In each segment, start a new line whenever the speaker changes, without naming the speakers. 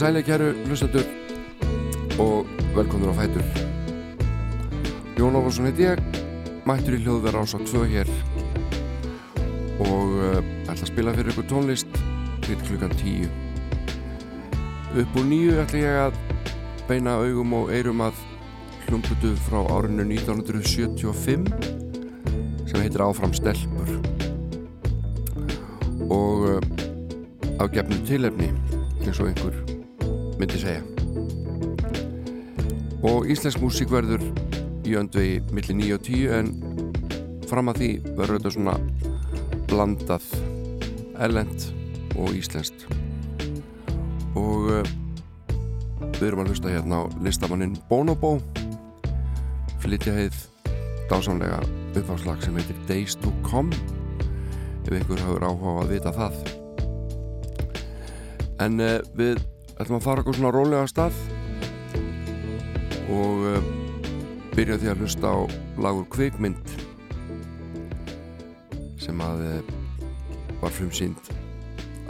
sæli kæru hlustatur og velkomður á fætur. Jón Óvarsson heit ég mættur í hljóðverð ás á tvö hér. Og uh, ætla að spila fyrir ykkur tónlist til klukkan tíu. Upp úr nýju ætla ég að beina augum og eirum að hlumbutu frá árinu 1975 sem heitir Áfram stelpur. Og á gefnu tilefni eins og einhver myndi segja. Og íslensk músík verður í öndvegi millir 9 og 10 en fram að því verður þetta svona blandað ellend og íslenskt. Og uh, við erum að hlusta hérna á listamannin Bonobo. Flytja heið dásamlega uppháslag sem heitir Days to Come ef einhver hafur áhuga að vita það. En uh, við ætlum að fara okkur svona rólega að stað og uh, byrja því að hlusta á lagur kvikmynd sem að uh, var frumsýnd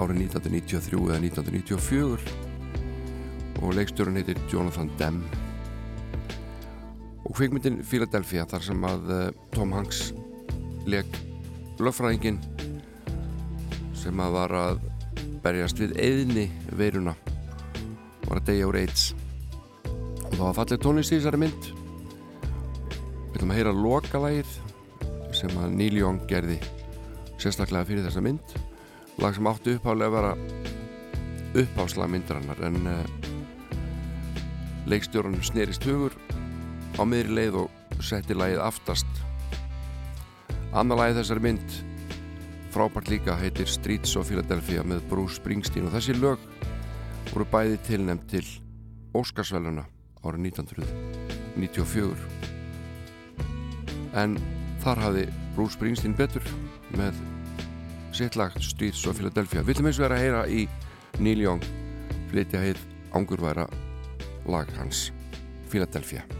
árið 1993 eða 1994 og leikstjórun heitir Jonathan Demme. Og kvikmyndin Philadelphia þar sem að uh, Tom Hanks leik lögfræðingin sem að var að berjast við eðni veiruna var að degja úr AIDS og það var fallið tónlist í þessari mynd. Við ætlum að heyra lokalægið sem að Neil Young gerði sérstaklega fyrir þessa mynd. Lag sem áttu uppháðlega að vera uppháðslag myndarannar en uh, leikstjórun snerist hugur á miðri leið og setti lægið aftast. Annar lægið þessari mynd frábært líka heitir Streets of Philadelphia með Bruce Springsteen. Og þessi lög voru bæði tilnæmt til Óskarsvæluna árið 1994 en þar hafði Bruce Springsteen betur með sitt lag Streets of Philadelphia. Við viljum eins og vera að heyra í Neil Young flytja heið ángurværa lag hans Philadelphia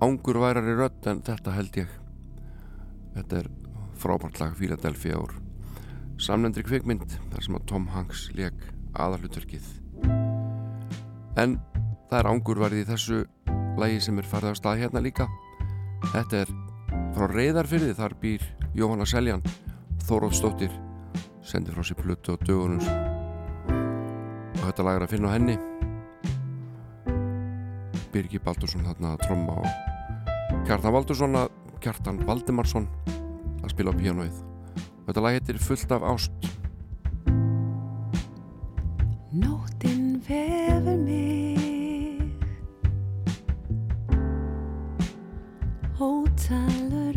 ángurværari rödd en þetta held ég. Þetta er frábært lag Philadelphia ár samlendri kvikmynd þar sem að Tom Hanks leik aðalutverkið en það er ángurværið í þessu lagi sem er farið á stað hérna líka. Þetta er frá reyðarfyrði þar býr Jóhanna Seljan Þóróðsdóttir sendi frá sér plötu á dögunum. Og þetta lag er að finna henni. Birgi Baldursson þarna að tromma og Kjartan Valdursson að Kjartan Valdimarsson að spila á pianoið og þetta lag heitir Fullt af ást.
Nóttinn vefur mig. Ótalur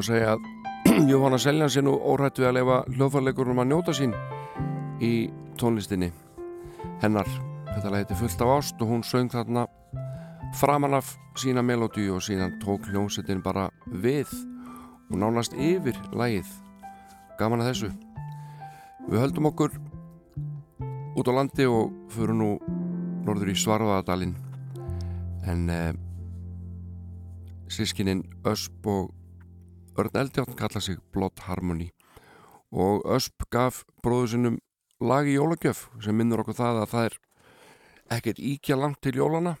má segja að Jóhanna Seljan sé nú órætt við að lefa hljóðfarleikurum að njóta sín í tónlistinni hennar. Þetta leiti fullt af ást og hún söng þarna framan af sína melódi og síðan tók hljómsettin bara við og nánast yfir lægið. Gaman að þessu. Við höldum okkur út á landi og fyrir nú norður í Svarvaðadalinn en eh,
sískininn Ösp og Örn Eldjátt kalla sig Blood Harmony. Og Ösp gaf bróðu sinnum lag í jólagjöf sem minnur okkur það að það er ekkert íkja langt til jólana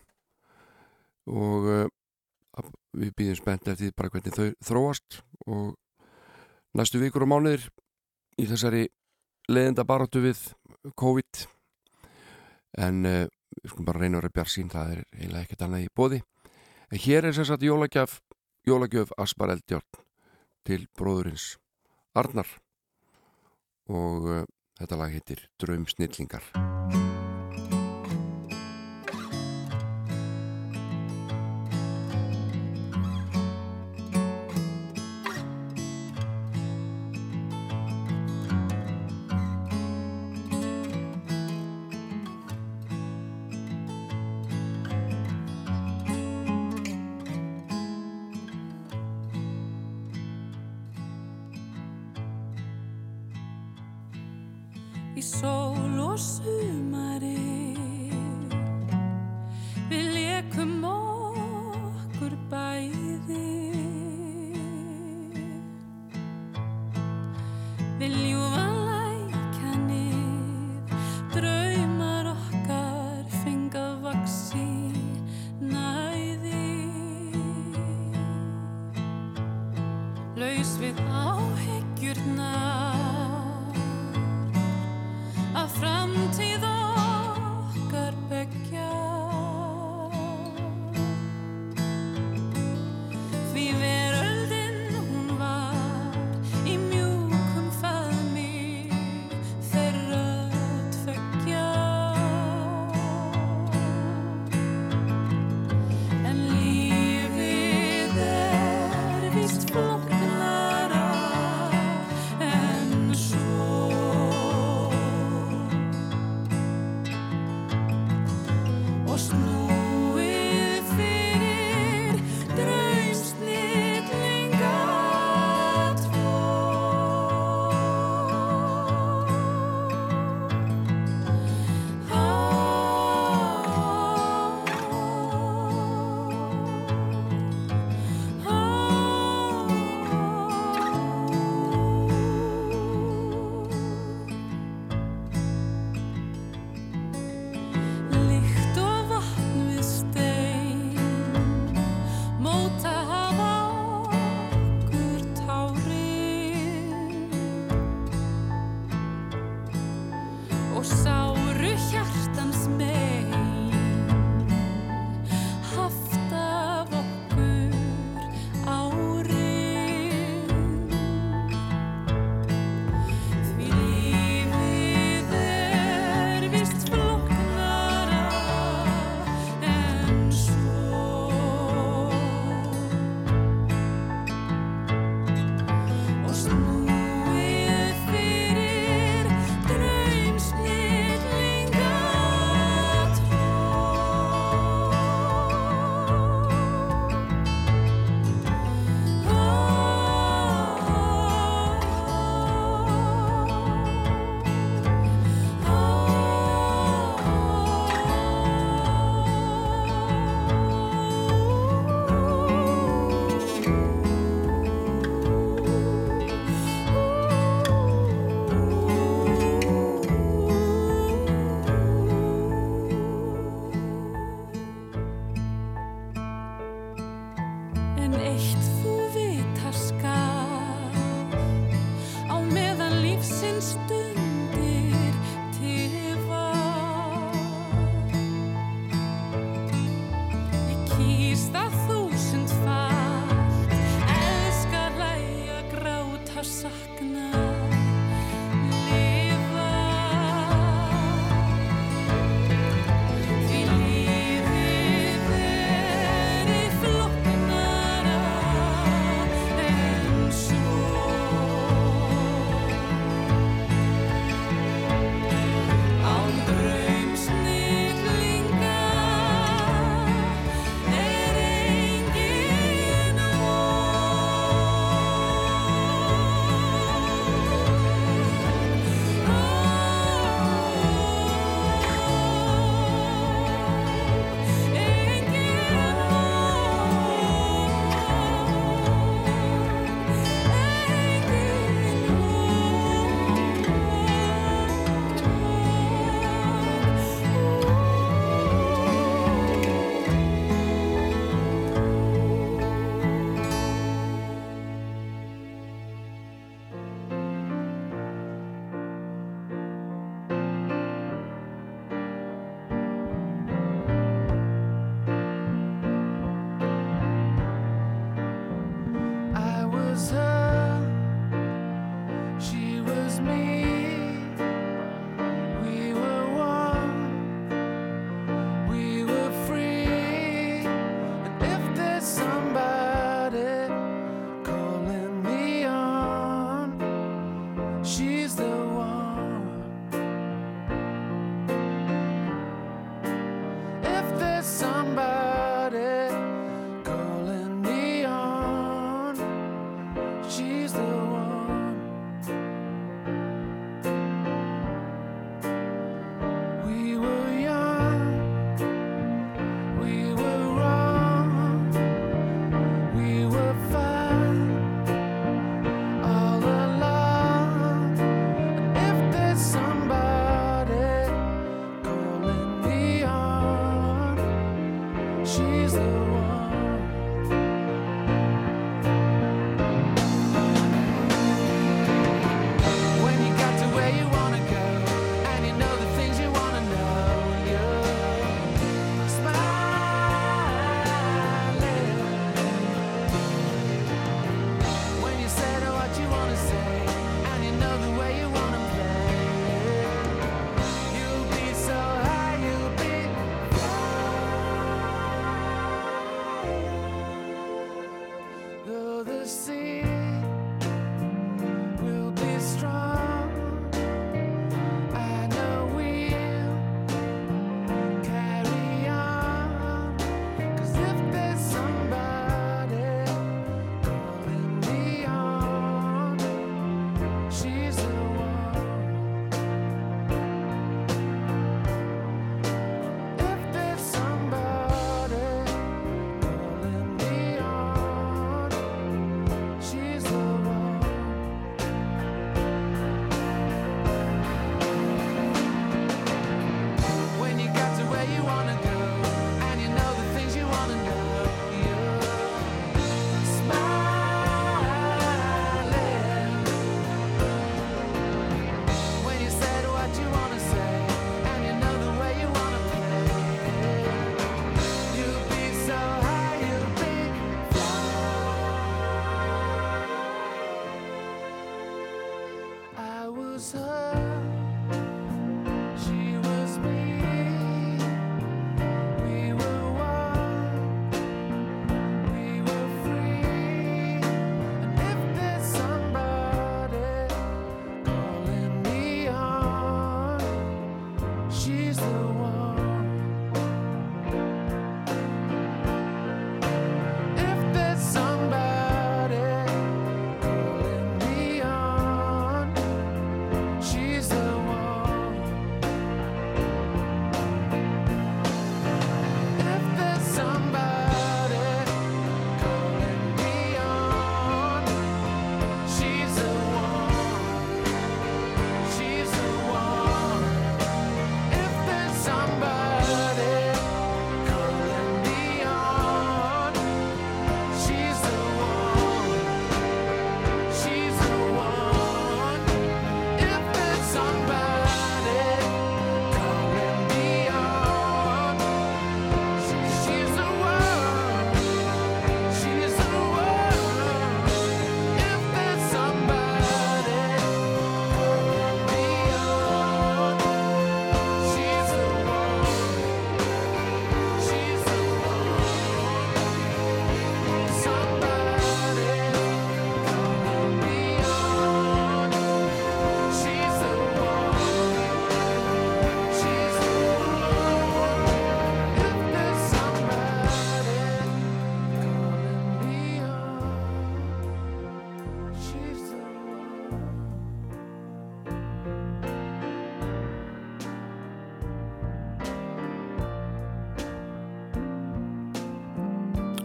og uh, við býðum spennt eftir bara hvernig þau þróast. Og næstu vikur og mánuðir í þessari leðenda baróttu við COVID. En uh, við skulum bara reyna að vera bjart sín það er eiginlega ekkert annað í bóði en hér er sérsagt jólagjöf jólagjöf Aspar Eldjórn til bróðurins Arnar. Og uh, þetta lag heitir Draumsnillingar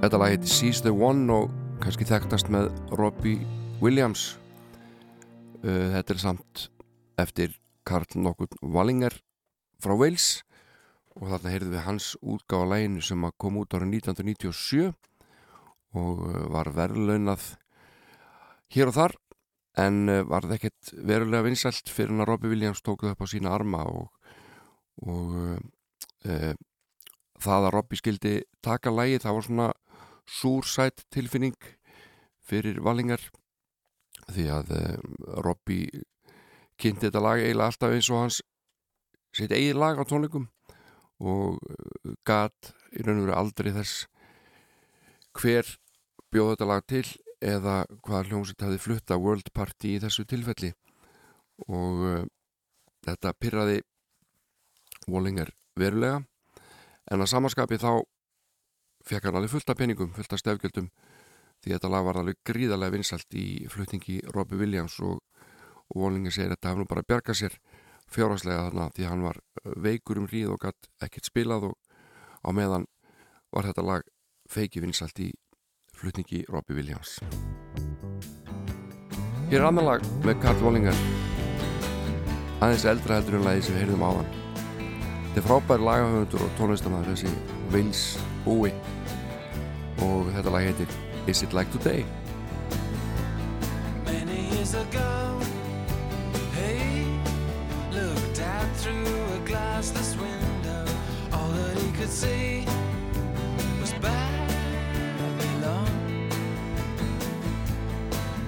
Þetta lag heiti Seize the One og kannski þekktast með Robbie Williams. Uh, þetta er samt eftir Karl Nokkund Wallinger frá Wales. Og þarna heyrðum við hans útgáða lægin sem kom út ára 1997 og uh, var verðlaunað hér og þar en uh, var það ekkert verulega vinsælt fyrir hann að Robbie Williams tókuð upp á sína arma og, og e, það að Robbie skildi taka lægi það var svona súrsætt tilfinning fyrir valingar því að eh, Robby kynnti þetta lag eiginlega alltaf eins og hans sitt eigin lag á tónleikum og eh, gæt í raun og veru aldrei þess hver bjóð þetta lag til eða hvaða hljómsett hafi flutta World Party í þessu tilfelli. Og uh, þetta pyrraði Wallinger verulega. En að samaskapi þá fekk hann alveg fullt af peningum, fullt af stefgjöldum því þetta lag var alveg gríðarlega vinsalt í flutningi Robbie Williams og, og Wallinger segir að þetta hafði nú bara bjargað sér fjárhagslega þarna því hann var uh, veikur um hríð og gætt ekkert spilað og á meðan var þetta lag feiki vinsalt í flutningi Robbie Williams. Hér er annar lag með Karl Wallinger aðeins eldra heldur en lagi sem við heyrðum áðan. Þetta er frábær lagahöfundur og tónlistamæður þessi Vils Búi og þetta lag heitir Is It Like Today
Many years ago, looked out through a glassless window. All that he could see was Babylon.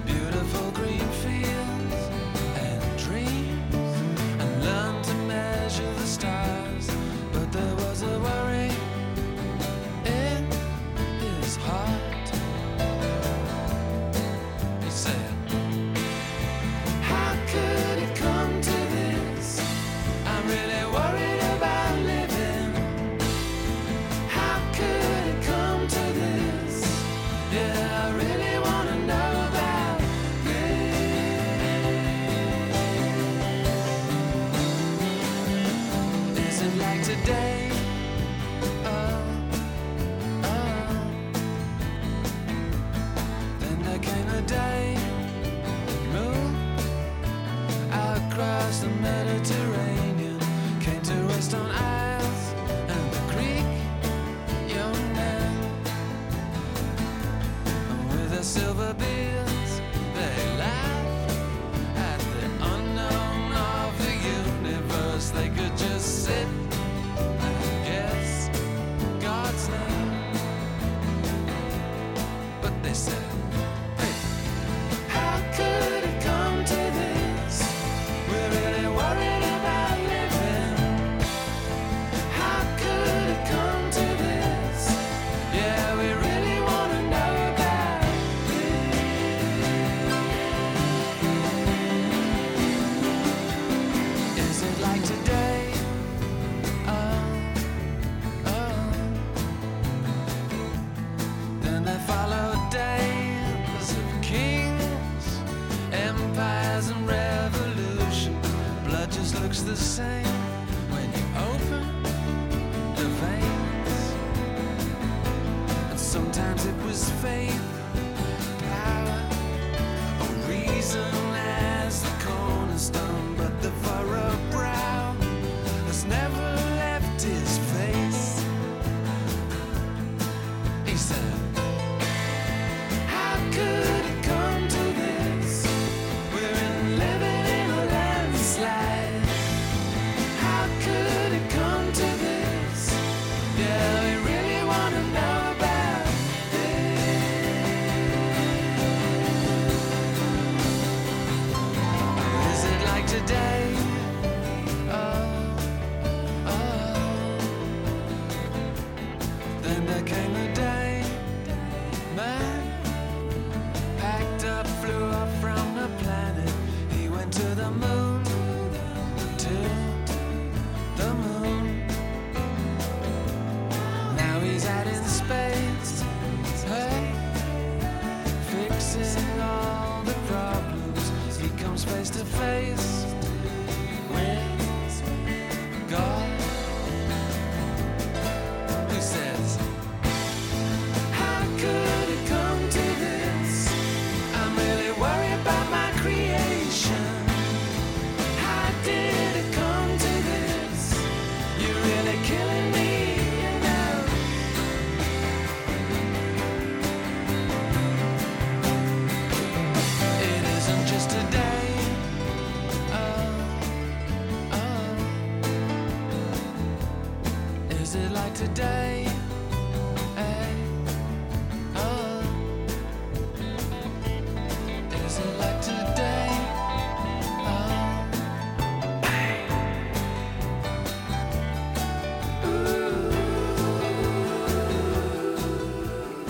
Beautiful green fields and dreams, and learned to measure the stars.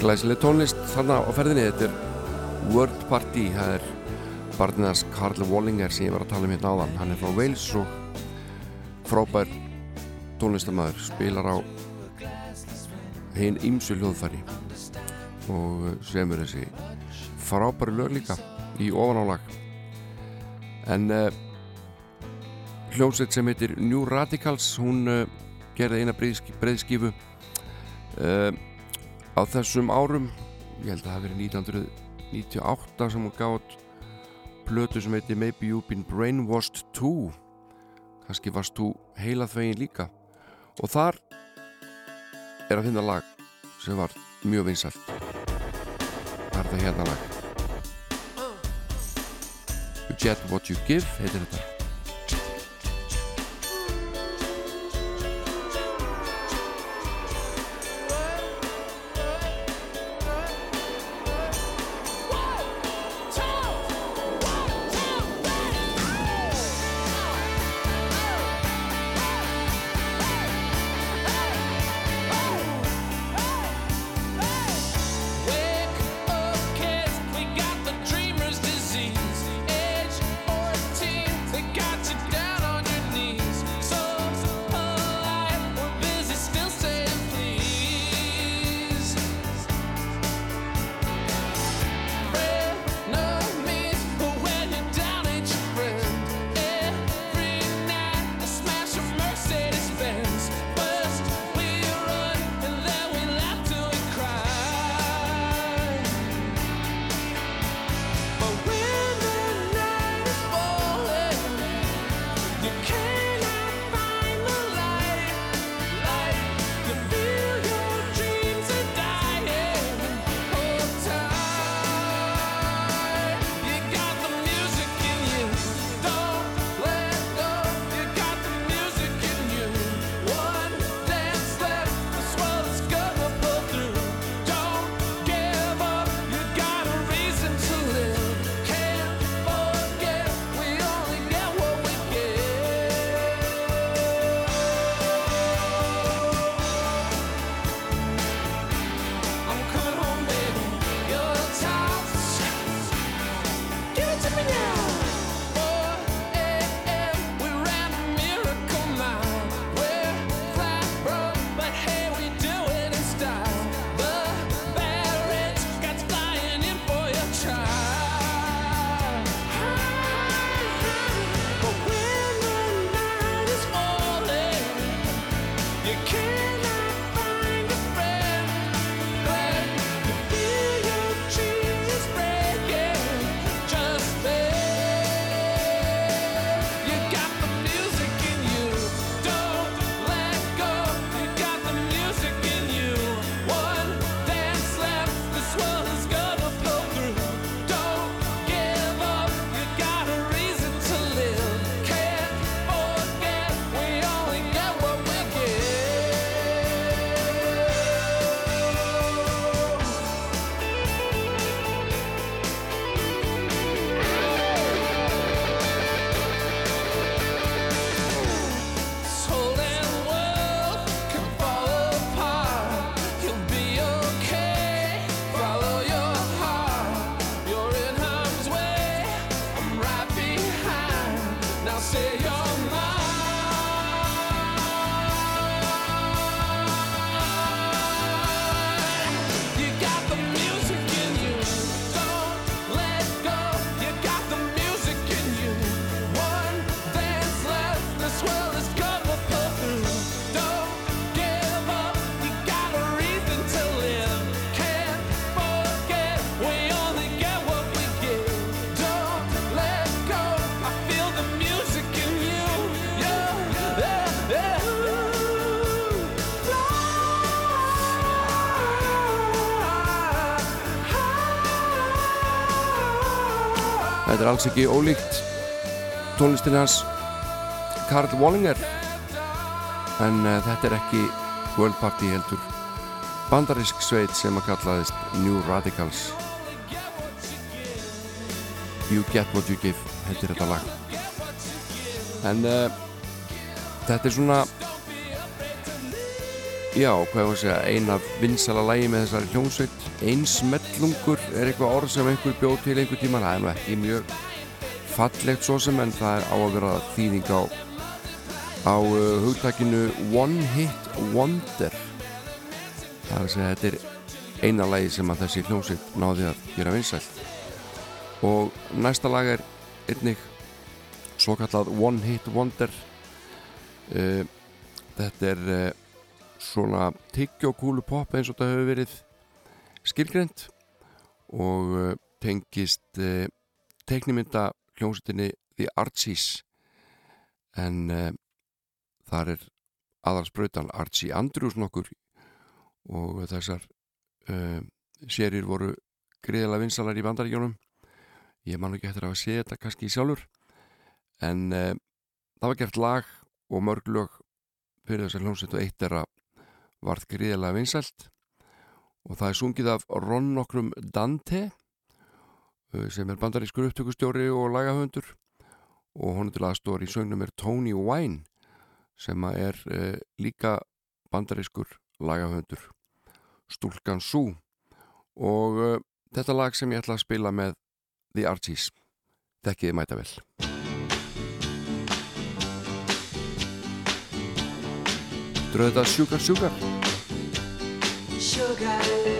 Glæsileg tónlist þarna á ferðinni. Þetta er World Party það er barniðars Karl Wallinger sem ég var að tala um hérna áðan. Hann er frá Wales og frábær tónlistamæður spilar á hinn ímsu hljóðfæri og semur þessi frábæri lög líka í ofanálag. En uh, hljómsveit sem heitir New Radicals hún uh, gerði eina breyðskífu uh, á þessum árum ég held að það verið 1998 sem hún gátt plötu sem heitir Maybe You've Been Brainwashed Too. Kannski varst þú heila þvegin líka. Og þar er að finna lag sem var mjög vinsalt það er það hérna lag. You Get What You Give heitir þetta er alls ekki ólíkt tónlistin hans Karl Wallinger. En uh, þetta er ekki World Party heldur. Bandarisk sveit sem að kallaðist New Radicals. You Get What You Give heitir þetta lag. En uh, þetta er svona
Já, hvað ég var að segja, ein af vinsala lægi með þessari hljómsveit Einsmellungur er eitthvað orð sem einhver bjóð til einhver tíma það er nú ekki mjög fallegt svo sem en það er á að vera þýðing á á uh, hugtakinu One Hit Wonder. Það er að segja þetta er eina lægi sem að þessi hljómsveit náði að gera vinsælt og næsta lag er einnig svo kallað One Hit Wonder. Uh, þetta er uh, svona tyggjókúlu pop eins og þetta hefur verið skilgrend og uh, tengist uh, teiknimynda hljómsveitinni The Archies. En uh, þar er aðalsbrautan Archie Andrews nokkur og þessar uh, sérir voru greiðilega vinsalar í bandaríkjónum ég man ekki eftir að sé þetta kannski sjálfur. En uh, það var gert lag og mörg lög fyrir þessar hljómsveit og eitt er að varð gríðilega vinsælt og það er sungið af Ron nokkrum Dante uh, sem er bandarískur upptökustjóri og lagahöndur og honum til aðstóri í sögnum er Tony Wine sem er uh, líka bandarískur lagahöndur Stúlkan Sú og uh, þetta lag sem ég ætla að spila með The Archies. Þekkiði mæta vel. Dröðu þetta Sugar Sugar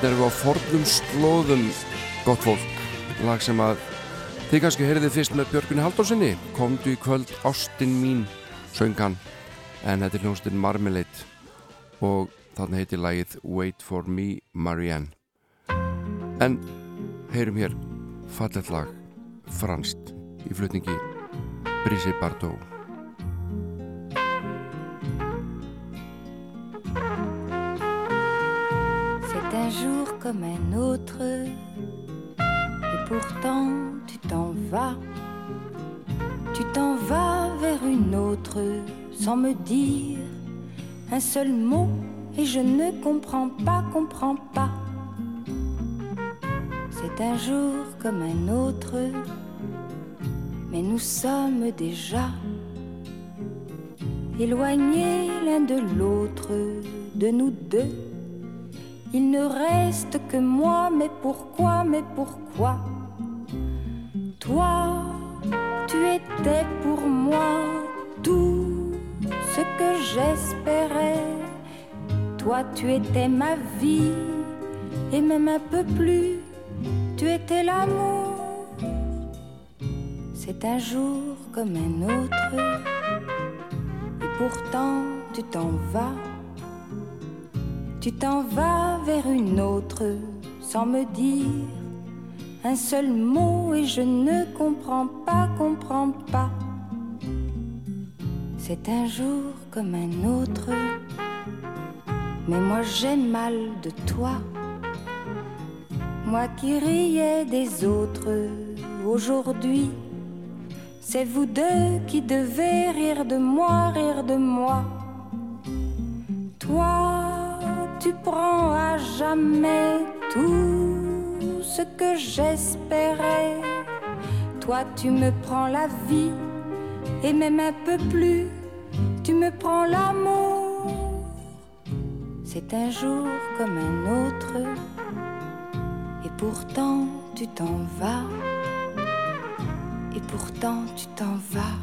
Þetta erum við á fornum slóðum gott fólk, lag sem að þið kannski heyrðið fyrst með Björgunni Haldósinni komdu í kvöld Ástin mín söngan, en þetta er hljónstinn Marmalade. Og þarna heitir lagið Wait for me Marianne. En heyrum hér fallet lag franst í flutningi Brigitte Bardot
un jour comme un autre, et pourtant tu t'en vas. Tu t'en vas vers une autre sans me dire un seul mot, et je ne comprends pas, comprends pas. C'est un jour comme un autre, mais nous sommes déjà éloignés l'un de l'autre, de nous deux. Il ne reste que moi, mais pourquoi, mais pourquoi? Toi, tu étais pour moi tout ce que j'espérais. Toi, tu étais ma vie, et même un peu plus, tu étais l'amour. C'est un jour comme un autre, et pourtant tu t'en vas. Tu t'en vas vers une autre sans me dire un seul mot et je ne comprends pas, comprends pas. C'est un jour comme un autre, mais moi j'ai mal de toi. Moi qui riais des autres, aujourd'hui, c'est vous deux qui devez rire de moi, rire de moi. Toi, tu prends à jamais tout ce que j'espérais. Toi, tu me prends la vie et même un peu plus, tu me prends l'amour. C'est un jour comme un autre, et pourtant tu t'en vas, et pourtant tu t'en vas,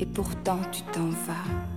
et pourtant tu t'en vas.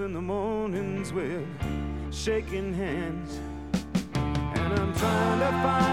In the mornings with shaking hands. And I'm trying to find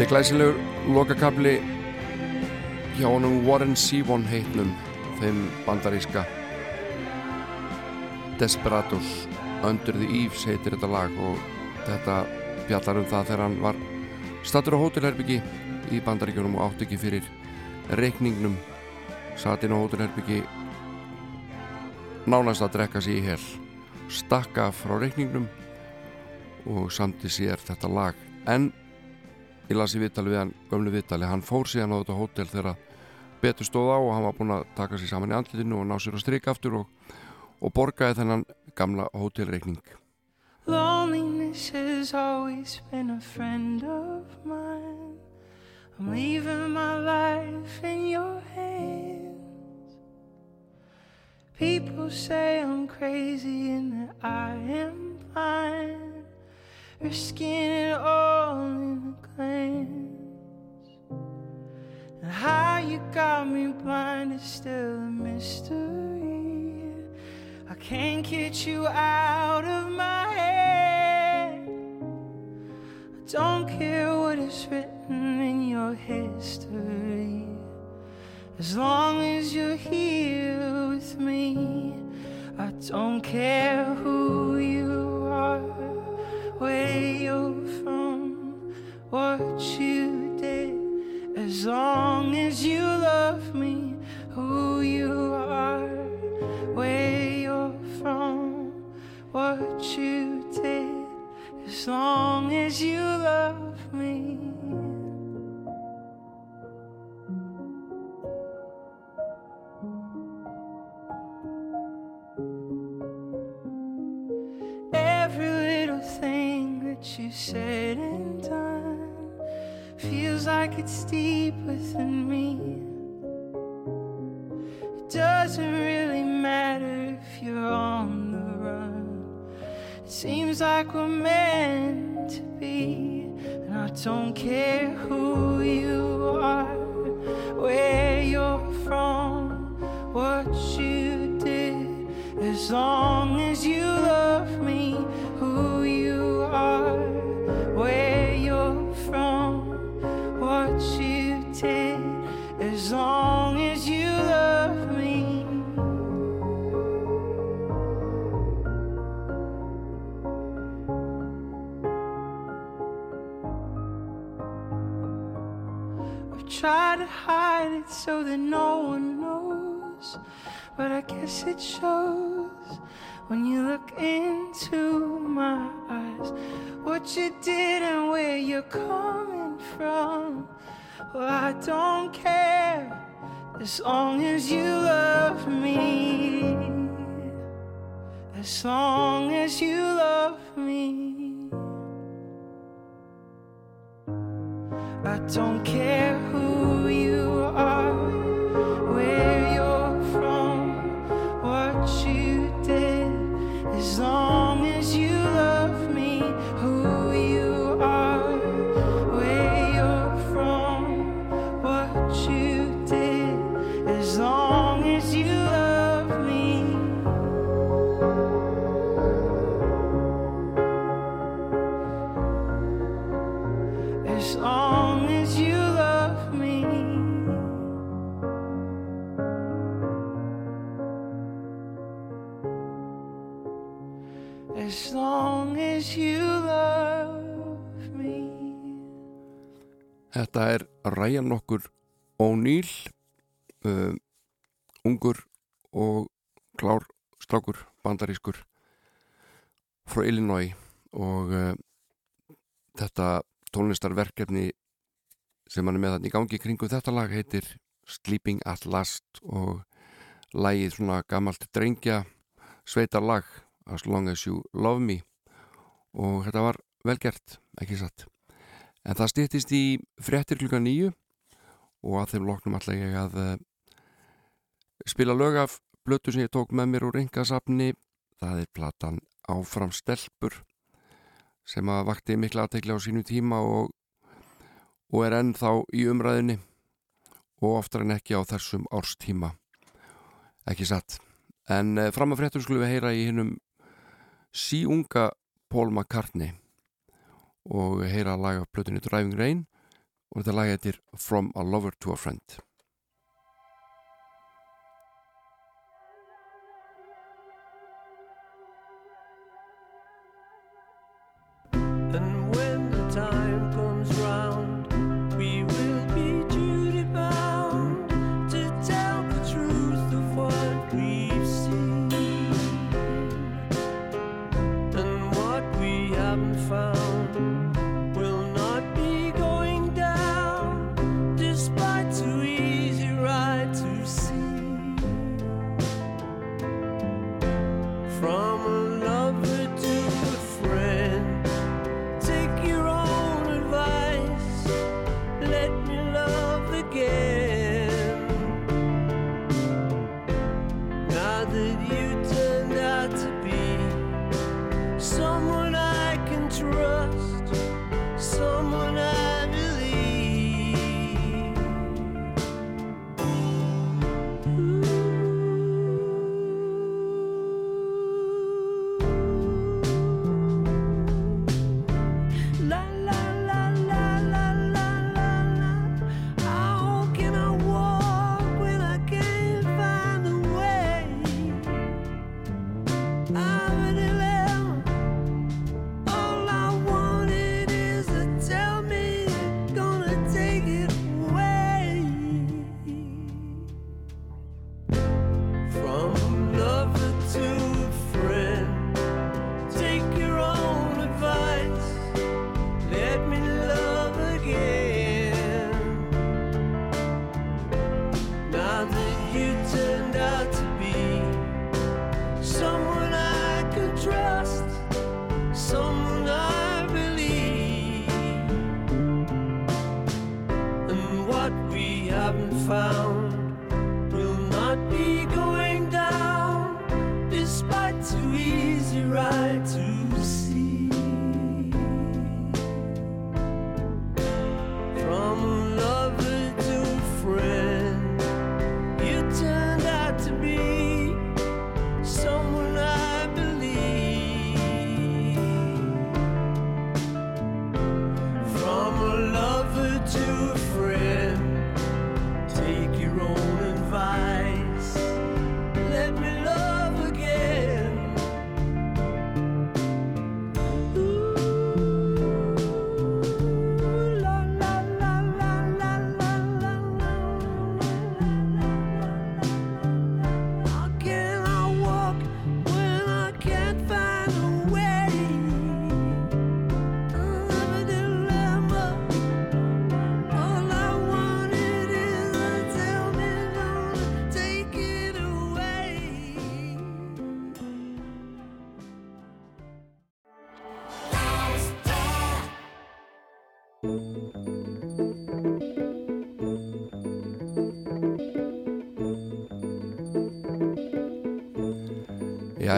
Þetta er glæsilegur lokakabli hjá honum Warren Zevon heitnum þeim bandaríska Desperados. Under the Eaves heitir þetta lag og þetta fjallar um það þegar hann var stattur á hótelherbyggi í bandaríkjunum og átt ekki fyrir reikningnum. Satt inn á hótelherbyggi nánast að drekka sér í hel. Stakka frá reikningnum og samti sér þetta lag. En ég las í viðtali við hann, gömlu viðtali hann fór síðan á þetta hótel þegar betur stóð á og hann var búinn að taka sér saman í andlitinu og ná sér að strika aftur og, og borgaði þennan gamla hótelreikning
Loneliness has always been a friend of mine. I'm leaving my life in your hands. People say I'm crazy and that I am blind, risking it all got me blind is still a mystery. I can't get you out of my head. I don't care what is written in your history. As long as you're here with me, I don't care who you are, where you're from, what you. As long as you love me, who you are, where you're from, what you did. As long as you love me. Feels like it's deep within me. It doesn't really matter if you're on the run. It seems like we're meant to be, and I don't care who you are, where you're from, what you did. As long as you love me, As long as you love me. I've tried to hide it so that no one knows, but I guess it shows when you look into my eyes. What you did and where you're coming from. Well, I don't care as long as you love me. As long as you love me. I don't care who
Þetta er Ryan nokkur O'Neill uh, ungur og klár strákur bandarískur frá Illinois. Og uh, þetta tónlistarverkefni sem hann er með þannig í gangi kringu þetta lag heitir Sleeping at Last. Og lagið svona gamalt drengja sveitar lag As Long As You Love Me. Og þetta var velgert, ekki satt en það stýttist í fréttir klukka nýju og að þeim loknum ætla ég að uh, spila lög af blötu sem ég tók með mér úr engasafni það er platan Áfram Stelpur sem að vakti mikla aðtekla á sínu tíma og, og er ennþá í umræðinni og oftar en ekki á þessum árstíma. Ekki satt. En uh, fram að fréttum skulum við heyra í hinnum síunga Paul McCartney og heyra að laga plötunni Driving Rain og þetta laga heitir From a Lover to a Friend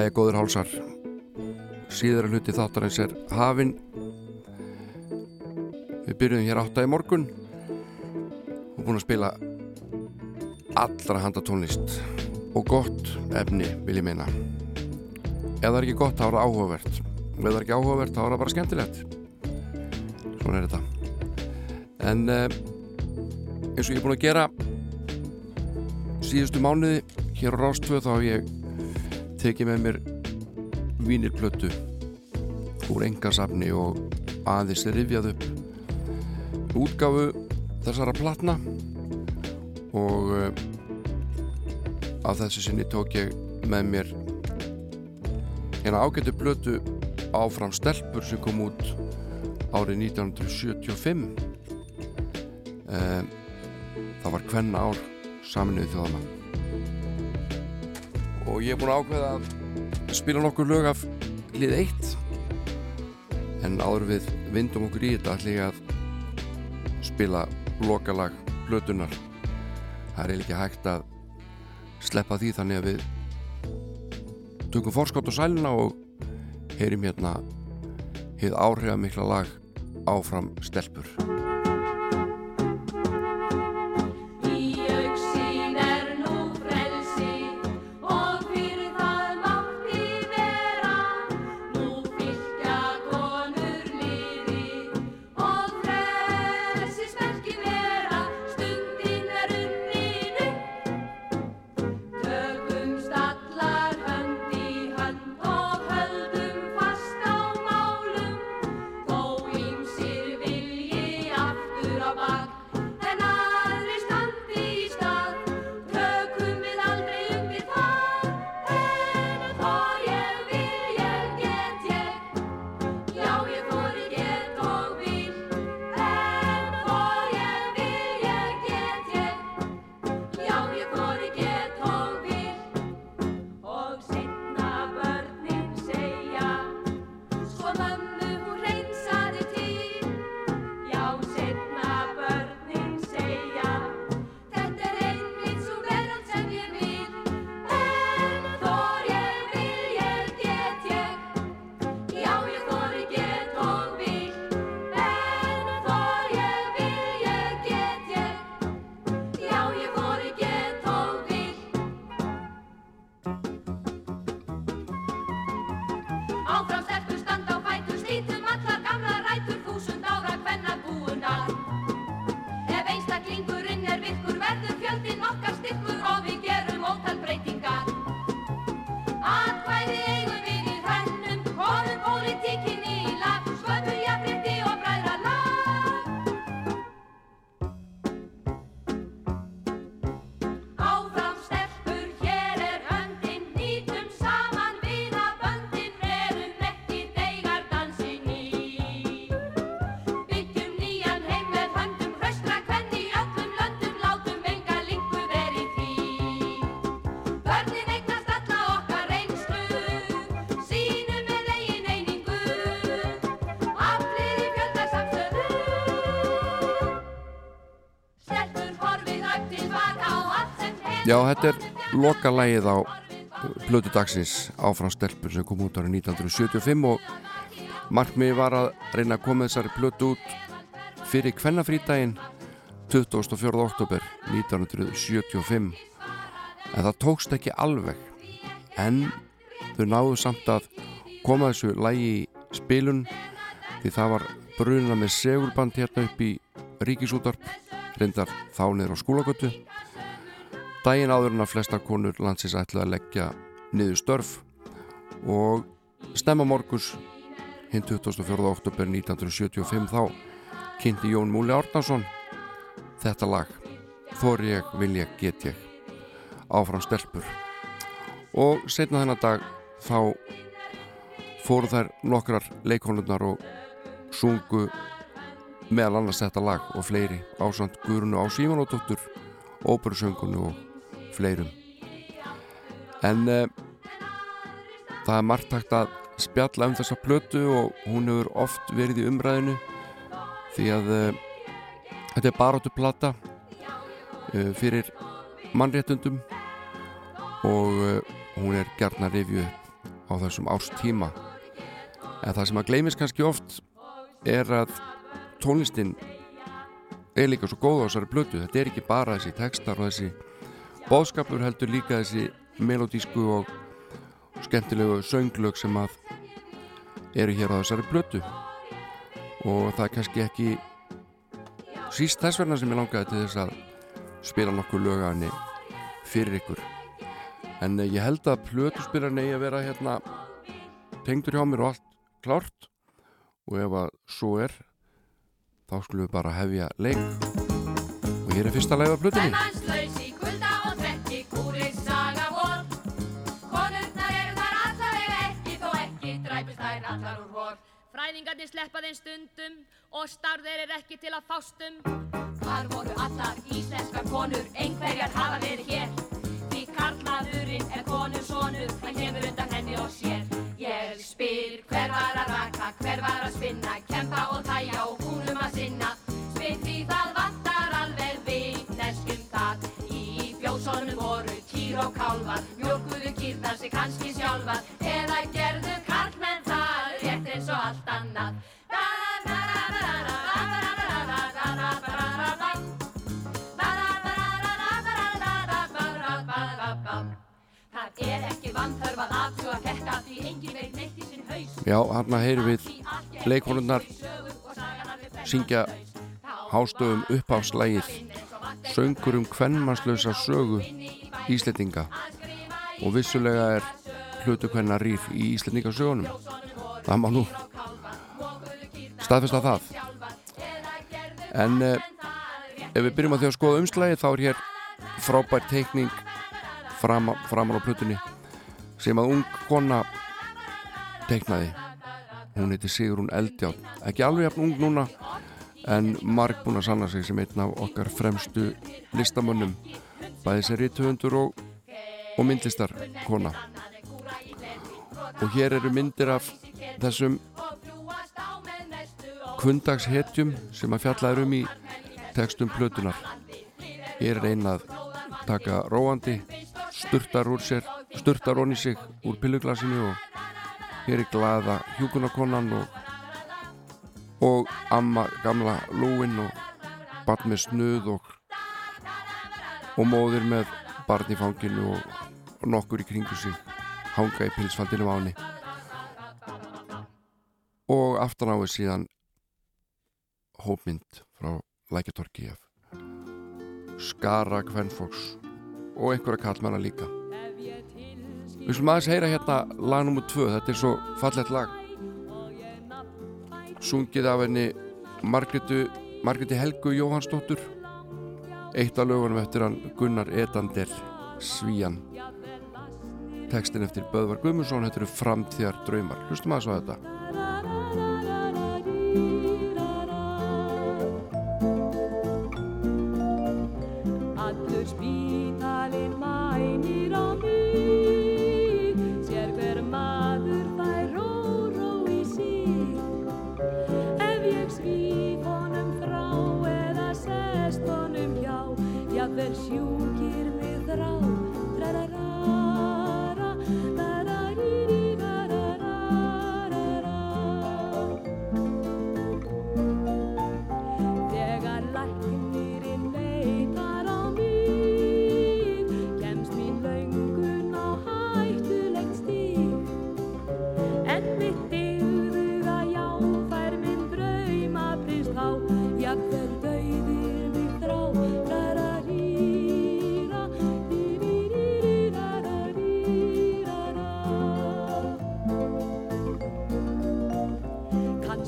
Jæja, góður hálsar. Síðara hluti þáttarins er hafin við byrjuðum hér átta í morgun. Og búin að spila allra handa tónlist og gott efni vil ég meina. Ef það er ekki gott þá er það áhugavert. Ef það er ekki áhugavert þá er það bara skemmtilegt. Svona er þetta. En uh, eins og ég er búin að gera síðustu mánuði hér á Rástvöð þá hef ég tekið með mér vínirplötu
úr engasafni og aðeins rifjað upp útgáfu þessara platna. Og uh, af þessu sinni tók ég með mér hérna ágættu blötu áfram stelpur sem kom út árið 1975 uh, það var hvenna ár saminuð þjóðana og ég er búin að ákveða að spila nokkur lög af hlið 1 en áður við vindum okkur í þetta ég að spila lokalag blötunar það er ekki hægt að sleppa því þannig að við tökum forskott á sæluna og heyrim hérna hið áhrifamikla
lag áfram stelpur
Já, þetta er lokalægið á blötu dagsins áfram stelpur sem kom út árið 1975 og markmiði var að reyna að koma þessari blötu út fyrir kvennafrítaginn 24. oktober 1975 en það tókst ekki alveg en þau náðu samt að koma þessu lægi í spilun því það var bruna með segurband hérna upp í ríkisútarp reyndar þá niður á skólagötu daginn áður en að flesta konur landsins ætlu að leggja niður störf og stemma morgus hinn 24. oktober 1975 þá kynnti Jón Múli Árnason þetta lag Þor ég, vil ég, get ég áfram stelpur og setna þennan dag þá fóru þær nokkrar leikonurnar og sungu meðal annars þetta lag og fleiri ásand Guðrunu á Símanóttur óperusöngunni og fleirum. En uh, það er margt hægt að spjalla um þessa plötu og hún hefur oft verið í umræðinu því að uh, þetta er baróttu plata uh, fyrir mannréttundum og uh, hún er rifju upp á þessum árstíma. En það sem að gleymis kannski oft er að tónlistin er líka svo góð á þessari blötu þetta er ekki bara þessi textar og þessi bóðskapur heldur líka þessi melodísku og skemmtilegu sönglög sem að eru hér á þessari blötu og það er kannski ekki síst þess vegna sem ég langaði til þess að spila nokkuð lög af henni fyrir ykkur. En eh, ég held að plötuspilarni eigi að vera hérna tengdur hjá mér og allt klárt. Og ef að svo er þá skulum við bara hefja leik. Og hér er fyrsta leið af plötunni
Fræðingarnir sleppa þeim stundum og starðir er ekki til að fástum. Hvar voru allar íslenska konur, einhverjar hafa verið hér.
Heyrum við leikonurnar syngja hástöfum uppáfslægið Söngur um kvennmannslösa sögu Íslendinga. Og vissulega er hlutu hvenna rýr í Íslendingasögunum. Það má nú staðfesta það. En eh, ef við byrjum að því að skoða umslægi þá er hér frábær teikning fram, framar á plutunni sem að ung kona teiknaði hún heiti Sigrún Eldján ekki alveg jafn ung núna en marg búin að sanna sig sem einn af okkar fremstu listamönnum. Bæði sér rítuhundur og, og myndlistar kona og hér eru myndir af þessum kundagshetjum sem að fjalla um í textum plötunar hér er ein að taka róandi sturtar úr sér sturtar honni sig úr pilluglasinu og hér er glaða hjúkunakonan og, og amma gamla lúin og barn með snuð og, og móðir með barn í fanginu og, og nokkur í kringu sig hanga í pilsfaldinu á henni. Og aftan á við síðan hópmynd frá Lækjatorki af skara kvennfóks og einhverja kallmanna líka Við skulum aðeins heyra hérna lag nr. 2, þetta er svo fallett lag. Sungið af henni Margretu, Margreti Helgu Jóhannsdóttur. Eitt af lögunum eftir hann Gunnar Edander Svíjan tekstin eftir Böðvar Guðmundsson þetta eru framtíðar draumar hlustum aðeins á þetta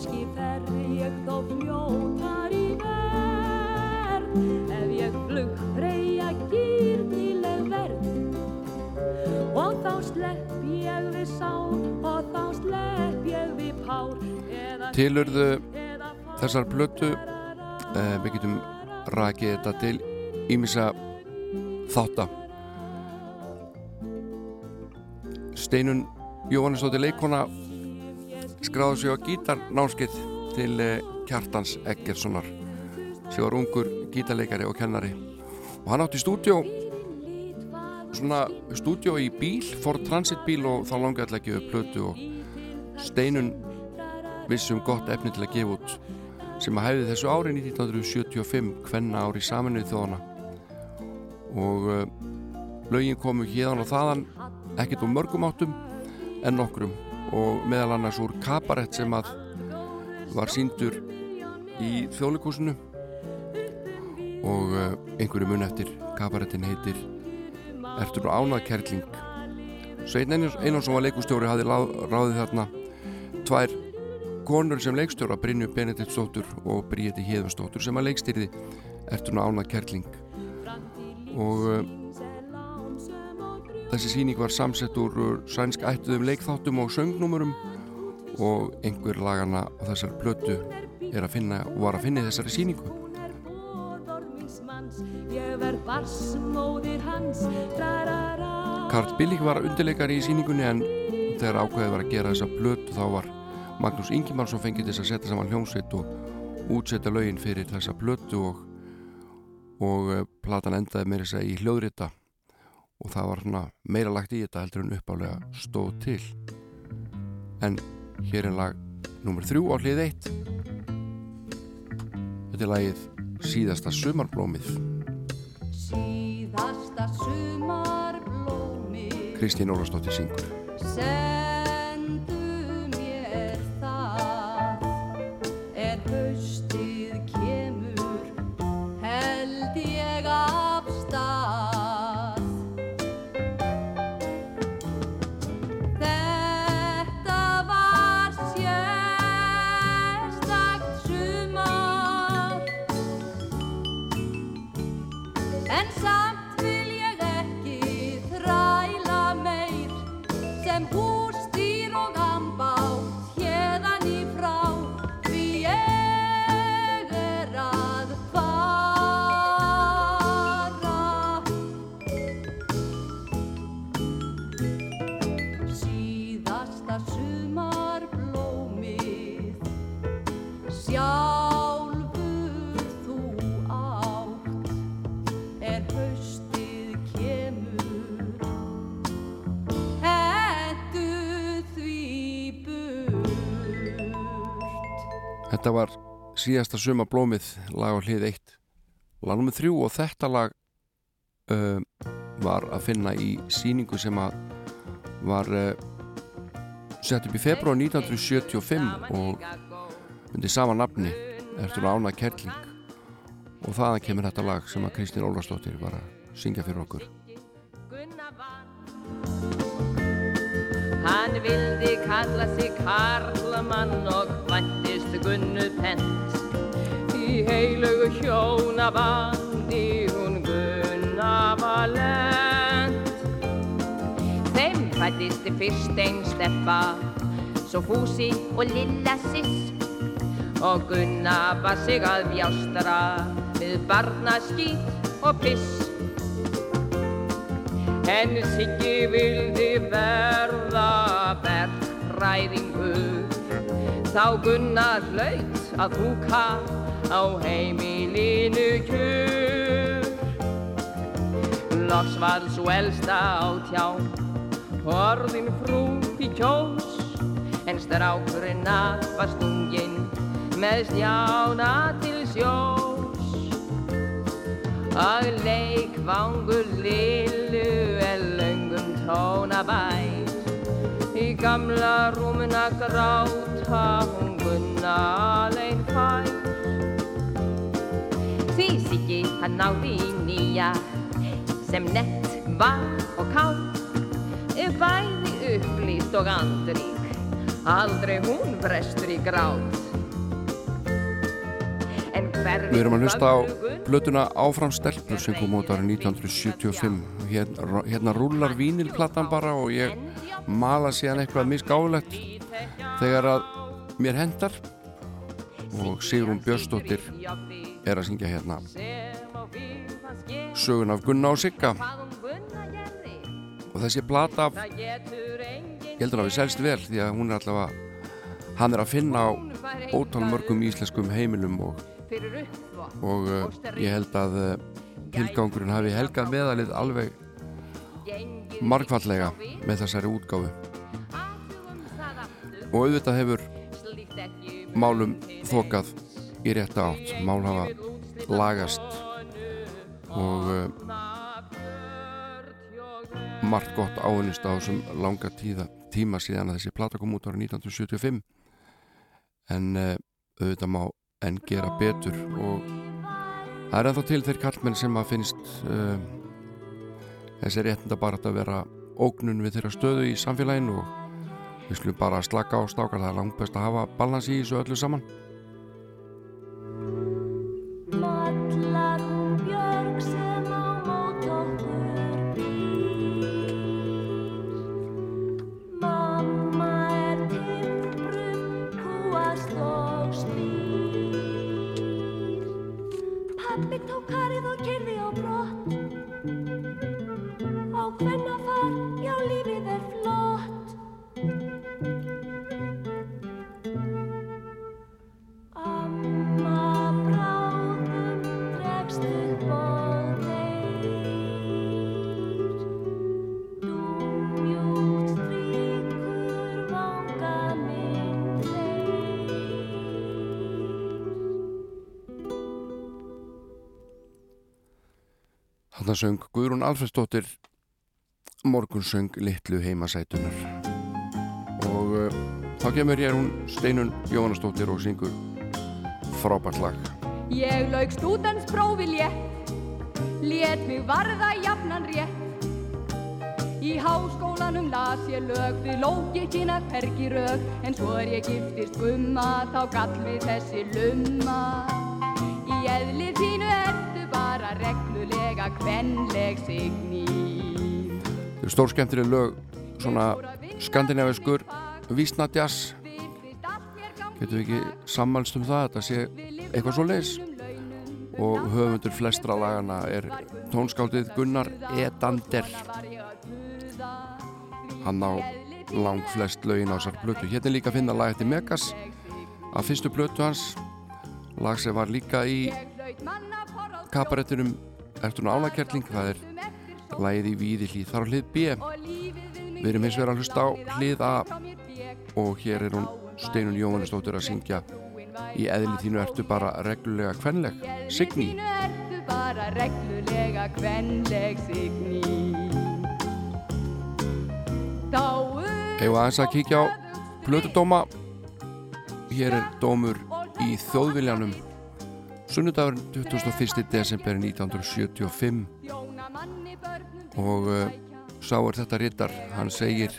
Kanski fer ég þó fljótar í verð. Ef ég flugfreyja gýrnileg verð. Og þá slepp ég við sár Og þá slepp ég við pár.
Tilurðu þessar plötu? eh, við getum rakið þetta til ímissa þátta. Steinun Jóhannesdóttir leikona skráði sig á gítarnámskeið til eh, Kjartans Eggertssonar. Sem var ungur gítarleikari og kennari. Og hann átti stúdjó svona stúdjó í bíl Ford Transit bíl og þá langaði alltaf gefa upp plötu og Steinun vissum gott efni til að gefa út sem að hefði þessu ári 1975 hvenna ári saminuð þjóðana og uh, lögin komu hérðan og þaðan ekkert úr mörgum áttum en nokkrum og meðal annars úr kabarett sem að var síndur í þjóðleikúsinu og uh, einhverju mun eftir kabarettin heitir Ertur og ánað kerling? Svein Einarsson var leikustjóri hafði lá- ráðið þarna tvær konur sem leikstjóra Brynju Benediktsdóttur og Bríði Híðunsdóttur sem að leikstýrði Ertuna Ána Kerling? Og uh, þessi síning var samsett úr uh, sænsk ættuðum leikþáttum og söngnúmurum og einhver lagana á þessari blötu er að finna og var að finna í þessari síningu Karl Billig var undirleikari í síningunni en þegar ákveðið var að gera þessa blötu þá var Magnús Ingimarsson fengið þess að setja saman hljómsveit og útsetja lögin fyrir þessa blötu og, og uh, platan endaði meira þess að í hljóðrita og það var svona meira lagt í þetta heldur en uppálega stóð til. En hér er lag nummer þrjú á hlið eitt. Þetta er lagið síðasta sumarblómið.
Síðasta sumarblómi
Kristín Ólafsdóttir syngur
Þetta var síðasta
suma blómið lag á hlið eitt. Lag nummið þrjú og þetta lag uh, var að finna í síningu sem að var uh, sett upp í februar 1975 og undir sama nafni eftir ána kerling? Og þaðan kemur þetta lag sem að Kristín Ólafsdóttir var að syngja fyrir okkur.
Hann vildi kalla sig Karlamann og væntist Gunnu Pent. Í heilugu hjónabandi hún Gunna var lent. Þeim fættist fyrst einn steppa Svo Fúsi og Lilla Siss Og Gunna var sig að bjástra Við barnaskít og piss. En Siggi vildi verða bergfræðingur Þá Gunnar hlaut að húka á heimilinu kjur Loks var svo elsta á tjá Horðin frú í kjós. En strákurinn var stunginn með stjána til sjós. Að leikvangur lillu er löngum tónabær í gamla rúmuna gráta hún gunna alein fær því Siggi hann náði í nýja sem nett var og kátt bæði upplýst og andrík aldrei hún brestur í grát en hver
Við erum að hlusta á blötuna Áfram stelpur sem kom út árið 1975 hérna, hérna rúlar vínilplattan bara og ég mala síðan eitthvað misgáðulegt þegar að mér hendar og Sigrun Björnsdóttir er að syngja hérna sögun af Gunna og Sigga. Og þessi plata ég heldur að við selst vel því að hún er allavega hann er að finna á ótal mörgum íslenskum heimilum og, og uh, ég held að uh, tilgangurinn hafi helgað meðalið alveg margfallega með þessari útgáfu og auðvitað hefur málum þokað í rétta átt. Mál hafa lagast og uh, margt gott ávinnist á þessum langa tíða, tíma síðan að þessi plata kom út ára 1975 en uh, auðvitað má enn gera betur og það er ennþá til þeir kallmenn sem að finnst uh, þessi réttinda bara að vera ógnun við þeirra stöðu í samfélaginu og Við slum bara að slaka á stákar, það er langt best að hafa balans í þessu öllu saman.
Pappi tók karið og kyrði á brott. Á hvenna
Þarna söng Guðrún Alfredsdóttir morgunsöng litlu heimasætunar og uh, þá kemur hér hún Steinun Jóhannesdóttir og syngur frábært lag.
Ég lauk stúdensprófi létt, lét mig varða jafnan rétt. Í háskólanum las ég lög við lókikina hvergi rög, en svo er ég giftist gumma, þá gall við þessi lumma. Í eðli þínu reglulega kvenleg
er stórskemmtileg lög, svona skandinaviskur vísnadjas. Getum við ekki sammælst um það, þetta sé eitthvað svo leis. Og höfundur flestra lagana er tónskáldið Gunnar Edander. Hann á lang flest lögin á þessar blötu. Hérna er líka að finna lag eftir Megas af fyrstu blötu hans. Lag sem var líka í kabarettinum eftir hún álakerling. Það er í víði hlýð þar á hlið B. Við erum hins vegar að hlusta á hlið A og hér er hún Steinun Jóhannesdóttir að syngja í eðli þínu ertu bara reglulega kvenleg. Signý.
Bara reglulega kvenleg signý.
Eða aðeins að kíkja á plötudóma. Hér er dómur í þjóðviljanum. Sunnudagurinn 21. desember 1975 og uh, sá er þetta rittar, hann segir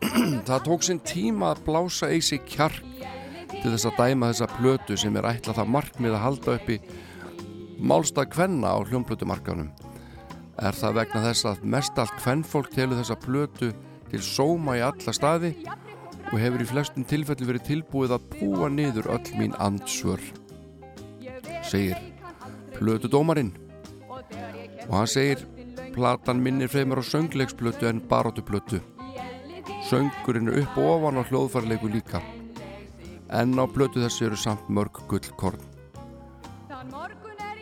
Það tók sinn tíma að blása eisi kjark til þess að dæma þessa plötu sem er ætlað það markmið að halda uppi málstað kvenna á hljómplötumarkanum. Er það vegna þess að mest allt kvennfólk telur þessa plötu til sóma í alla staði og hefur í flestum tilfelli verið tilbúið að búa niður öll mín andsvör, segir plötudómarinn. Og hann segir, platan minnir fremur á söngleiksplötu en barótuplötu. Söngurinn er upp og ofan á hljóðfarleiku líka. En á plötu þessu eru samt mörg gullkorn.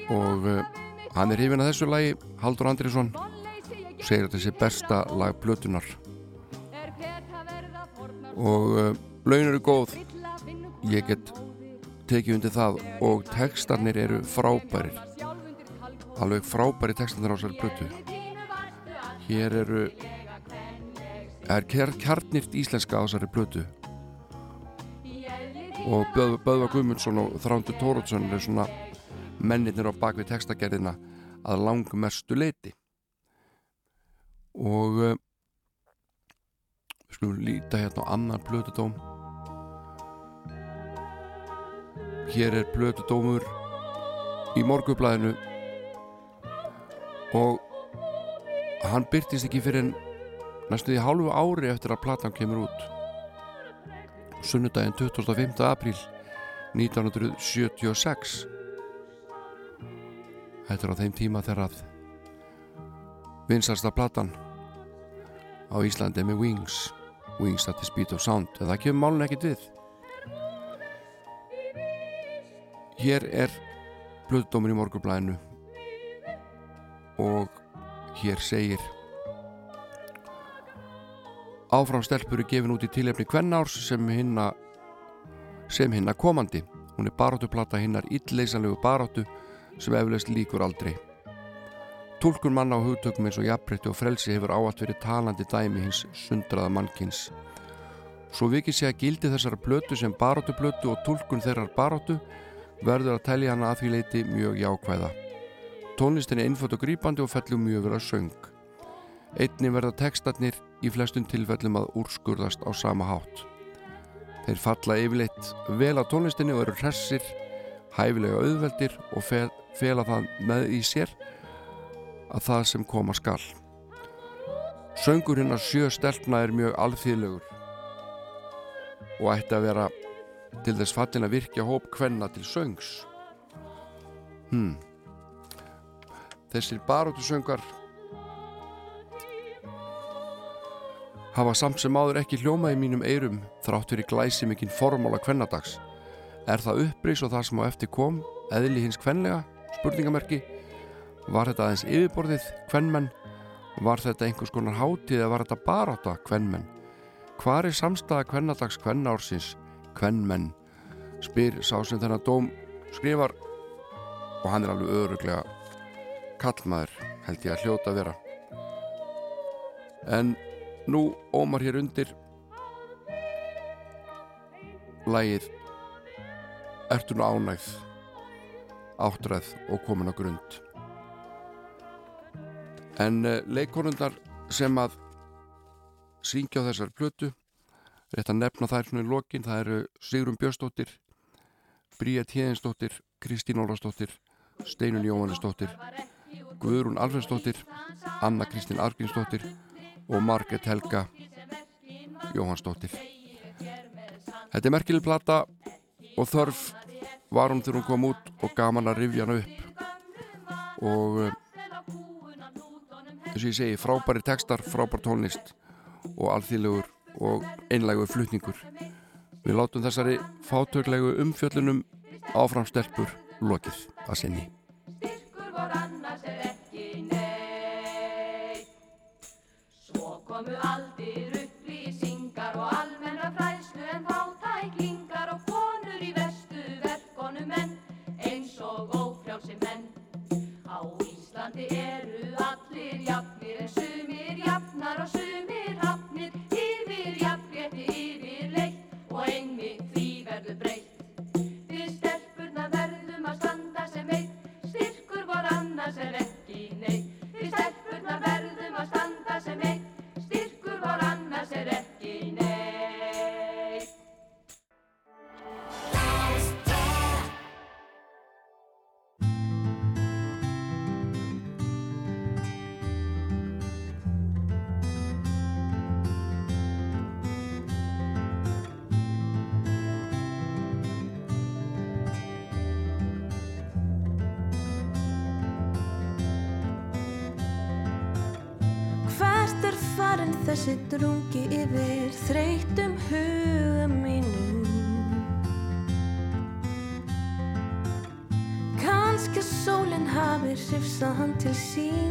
Og uh, hann er hrifin að þessu lagi, Haldur Andriðsson, segir að þessi besta lag plötunar. Og uh, laun eru góð, ég get tekið undir það og textarnir eru frábærir. Alveg frábæri textarnir á þessari plötu. Hér eru er kjarnirt íslenska á þessari plötu og Böð, Böðva Guðmundsson og Þrándur Tórótsson er svona mennirnir á bakvið textagerðina að langmestu leiti og uh, við skulum líta hérna á annan plötudóm hér er plötudómur í morgublaðinu og hann byrtist ekki fyrir en næstu því hálfu ári eftir að platan kemur út sunnudaginn 25. apríl 1976 Þetta er á þeim tíma þegar að vinsarsta platan á Íslandi með Wings Wings at the Speed of Sound en það kemur málun ekkit við Hér er blöðdómur í morgurblæðinu og hér segir Áfram stelpur er gefin út í tilefni kvennárs sem hinna sem hinna komandi. Hún er baróttuplata hinnar illleysanlegu baróttu sem eflaust líkur aldrei. Tólkun manna á hugtökum eins og jafnbreytti og frelsi hefur áallt verið talandi dæmi hins sundraða mannkins. Svo vikið sé að gildi þessara blötu sem baróttublötu og tólkun þeirrar baróttu verður að telja hana að því leiti mjög jákvæða. Tónlistin er innföld og grípandi og fellur mjög verið að söng. Einni verða textarnir í flestum tilfellum að úrskurðast á sama hátt. Þeir falla yfirleitt vel að tónlistinni og eru hressir, hæfilega auðveldir og fel, fela það með í sér að það sem koma skall. Söngurinn að sjö stelpna er mjög alþýðlegur og ætti að vera til þess fallin að virkja hóp kvenna til söngs. Hmm. Þessir baróttu söngar hafa samt sem áður ekki hljóma í mínum eyrum þrátt fyrir glæsi mikinn formála kvennadags. Er það upprís og það sem á eftir kom, eðli hins kvenlega, spurningamerki? Var þetta aðeins yfirborðið, kvennmenn? Var þetta einhvers konar hátíð eða var þetta baráta, kvennmenn? Hvar er samstæða kvennadags kvennársins, kvennmenn? Spyr sá sem þennan dóm skrifar og hann er alveg öruglega kallmaður, held ég að hljóta vera. En nú ómar hér undir lægið Ertu nú ánægð áttræð og komin á grund en uh, leikonundar sem að syngja á þessar plötu rétt að nefna þær svona í lokin það eru Sigrun Björnsdóttir Bríja Tíðinsdóttir Kristín Ólafsdóttir Steinun Jóhannesdóttir Guðrún Alfredsdóttir Anna Kristín Argrínsdóttir og Marget Helga Jóhannsdóttir. Þetta er merkileg plata og þörf var hún þegar hún kom út og gaman að rifja hana upp. Og uh, eins og ég segi frábæri textar, frábær tónlist og alþýðlegur og einlægur flutningur við látum þessari fátöglegu umfjöllunum áfram stelpur lokið að sinni
Styrkur vor annars er ekki neitt. Svo komu aldir upplýsingar og almenna fræðslu en fátæklingar og konur í vestu verkonum menn eins og ófrjálsi menn. Á Íslandi eru
þessi drungi yfir þreytum huga mínum? Kanski sólinn hafi hrifsað hann til sín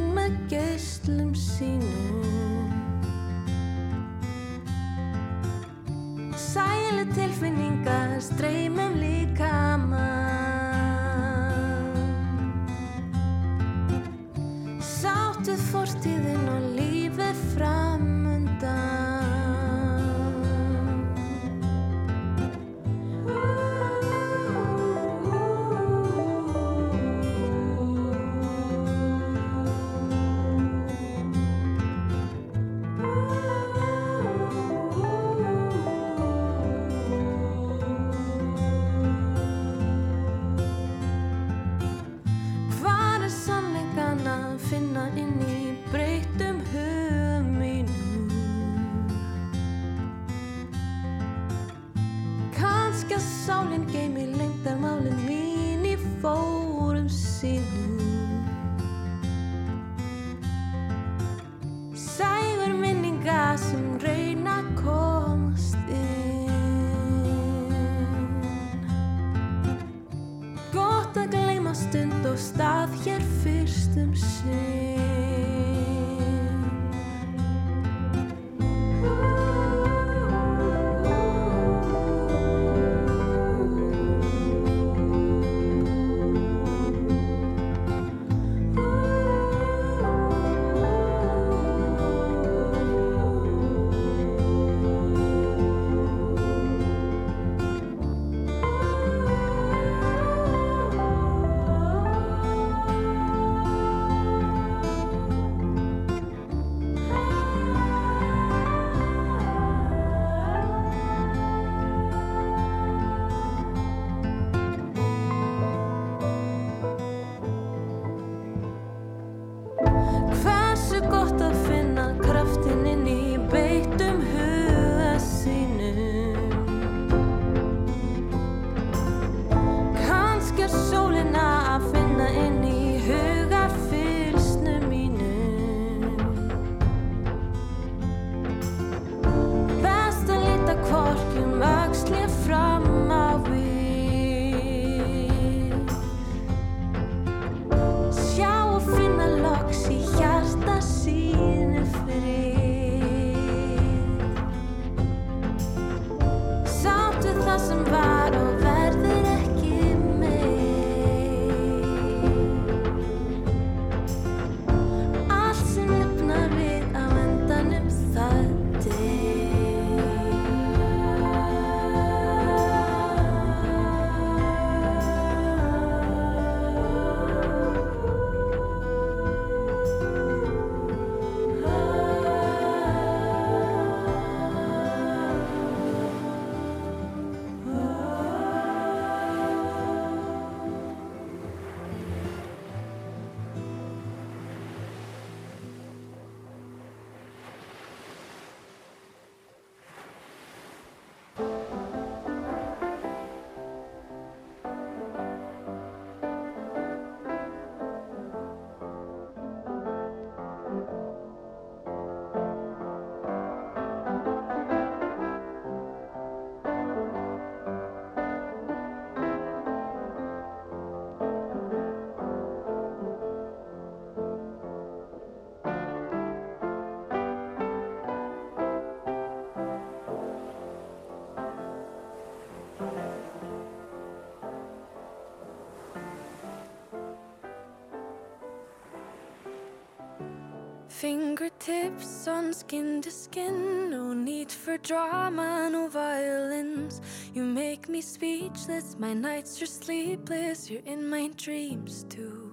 Fingertips on skin to skin, no need for drama, no violence. You make me speechless, my nights are sleepless, you're in my dreams too.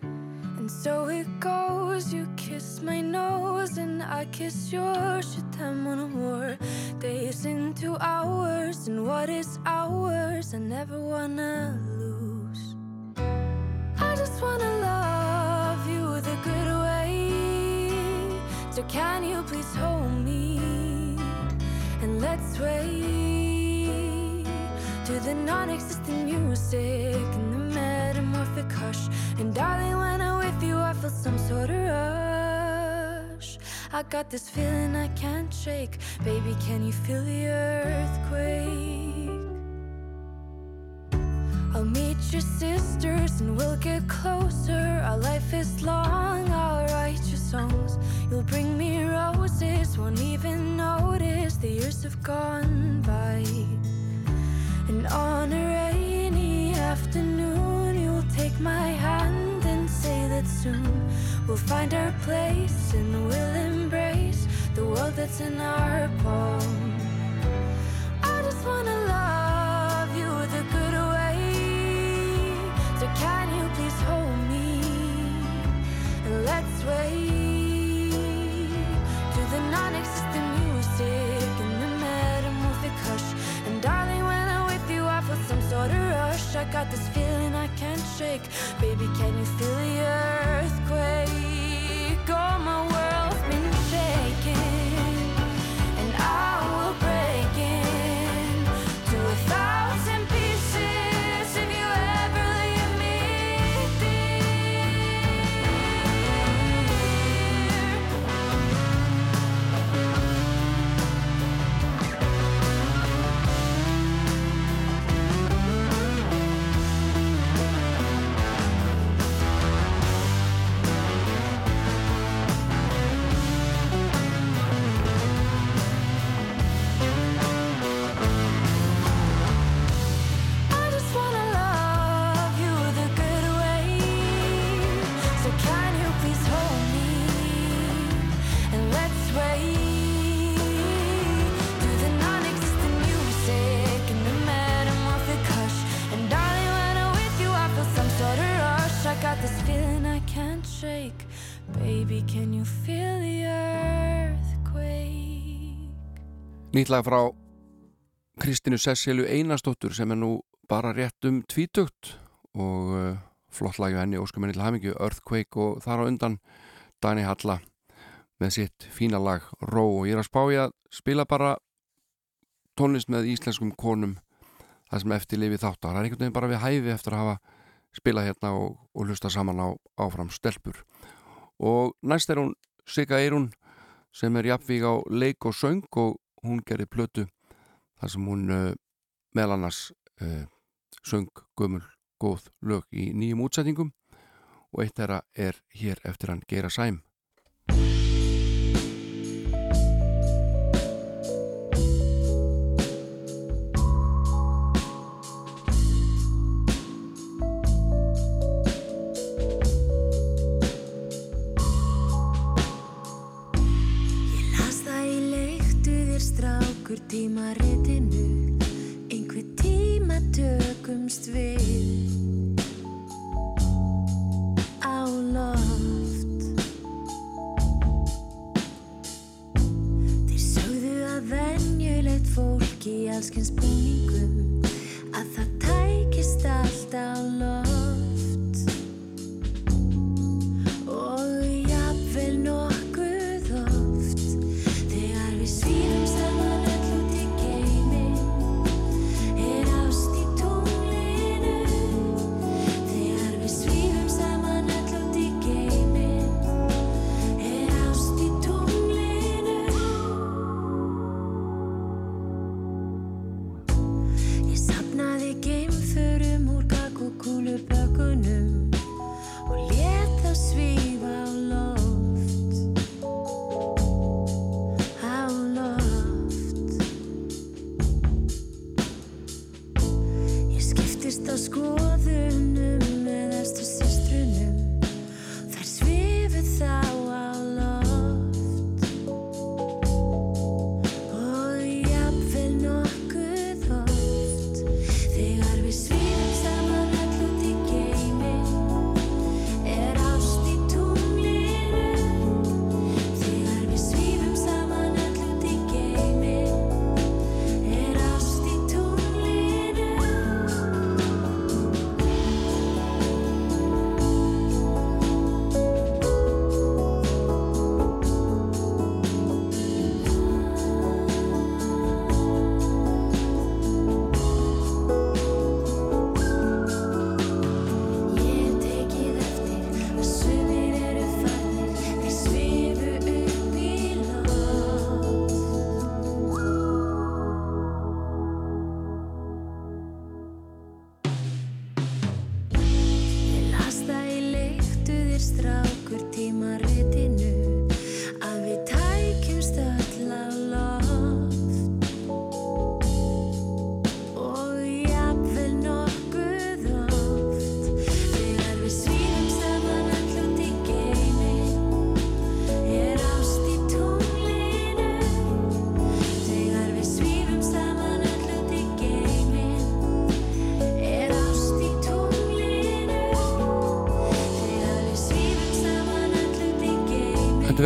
And so it goes, you kiss my nose and I kiss yours. Should time one more days into hours, and what is ours, I never wanna lose. I just wanna can you please hold me and let's sway to the non-existent music and the metamorphic hush. And darling, when I'm with you, I feel some sort of rush. I got this feeling I can't shake, baby. Can you feel the earthquake? I'll meet your sisters and we'll get closer. Our life is long, bring me roses, won't even notice the years have gone by. And on a rainy afternoon, you'll take my hand and say that soon we'll find our place and we'll embrace the world that's in our palm. I just wanna love you the good way. So can you please hold me and let's the non-existent music and the metamorphic hush. And darling, when I'm with you, I feel some sort of rush. I got this feeling I can't shake. Baby, can you feel the
Nýtt lag frá Kristínu Sessilu Einarsdóttur sem er nú bara rétt um tvítugt og uh, flott lagi henni óskuminni til hafingju Earthquake og þar á undan Dani Halla með sitt fína lag Ró. Og ég er að spá ég að spila bara tónlist með íslenskum konum það sem eftir lifi þátt það er einhvern veginn bara við hæfi eftir að hafa spilað hérna og, og hlusta saman á áfram stelpur. Og næst er hún Sigga Eirún sem er jafnvík á leik og söng og hún gerði plötu þar sem hún uh, meðal annars uh, söng gömul góð lög í nýjum útsetningum og eitt þeirra er hér eftir hann Geira Sæm
strákur tímaritinu Einhver tíma tökumst við. Á loft. Þeir sögðu að venjulegt fólk í allskins búningum Að það tækist allt á loft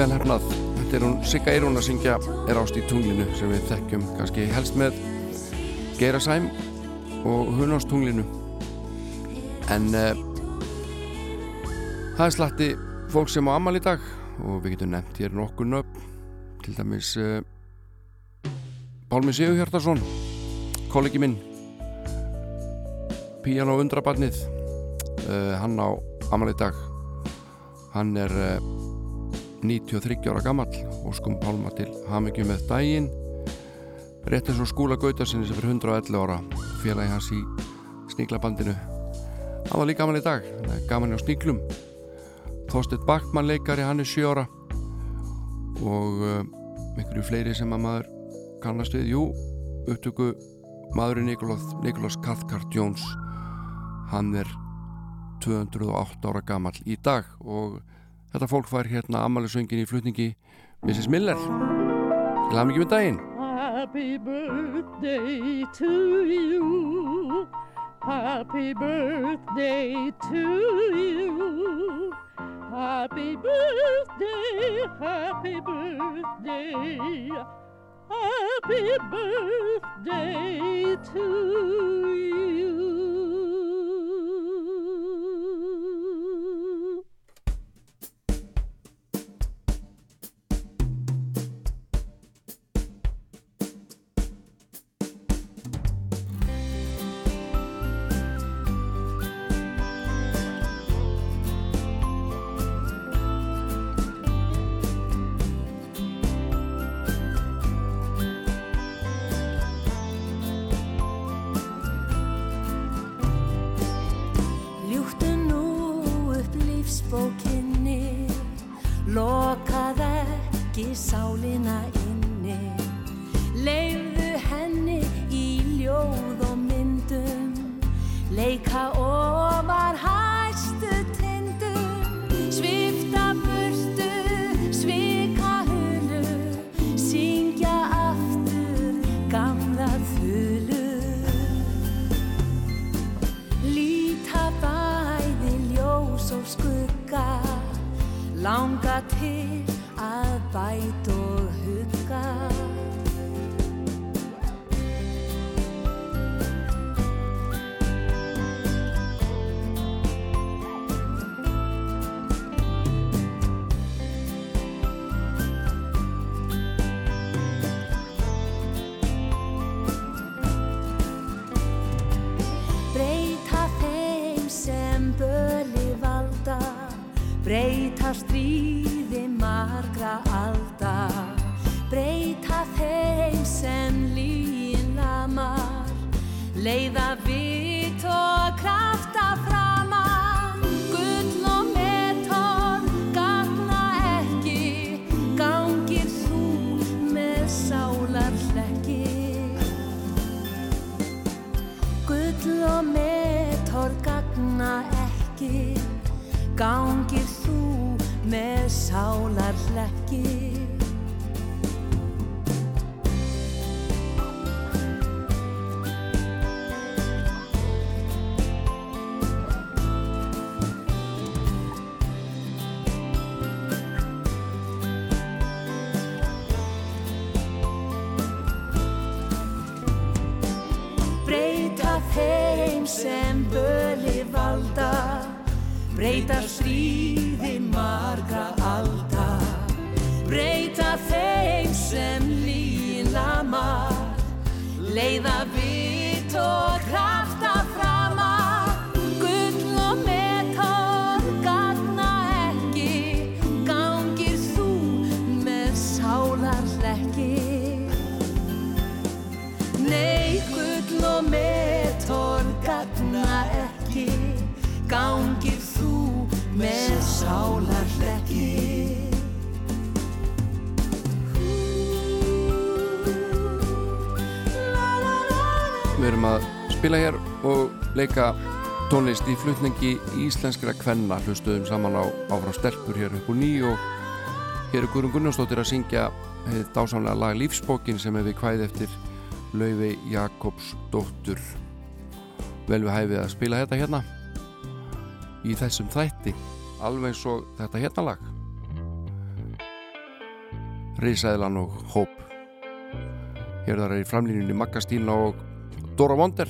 vel hefnað. Þetta er hún Sigga Eirún að syngja er ást í tunglinu sem við þekkjum kannski helst með Geira Sæm og Hunás tunglinu. En uh, það er slatti fólk sem á ammal í dag og við getum nefnt hér nokkur nöfn. Til dæmis uh, Pálmi Sigur Hjartarsson kollegi minn. Píjan og undrabarnið uh, hann á ammal í dag. Hann er uh, 93 ára gammal og skum Pálma til hamingju með daginn. Rétt eins og skúla Gautasinni sem er 111 ára. Félagi hans í sníklabandinu. Hann var líka gaman í dag. Hann er gaman á sníklum. Þorstedt Backmann leikari, hann er 7 ára. Og uh, einhverju fleiri sem að maður kannast við, jú upptöku maðurinn Nikolás Cathcart Jones hann er 208 ára gammal í dag og þetta fólk fær hérna ammælisöngin í flutningi Mrs. Miller til hafði mikið með daginn
Happy birthday to you. Happy birthday to you. Happy birthday, happy birthday. Happy birthday to you.
Ekki sálina inni. Leifðu henni í ljóð og myndum. Leika ofar hæstu tindum. Svifta burtu, svika hulu Syngja aftur gamla þulu Líta bæði ljós og skugga. Langa til að
spila hér og leika tónlist í flutningi íslenskra kvenna. Hlustuðum saman á áfram stelpur hér upp úr ný og hér er Guðrun Gunnarsdóttir að syngja dásamlega lag Lífsbókin sem hefði kvæði eftir Lauvi Jakobs dóttur vel við hæfið að spila þetta hérna í þessum þætti. Alveg og þetta hérna lag.
Risaðilan og Hóp. Hér þar er í framlínunni Magga Stíla og Dóra Vonder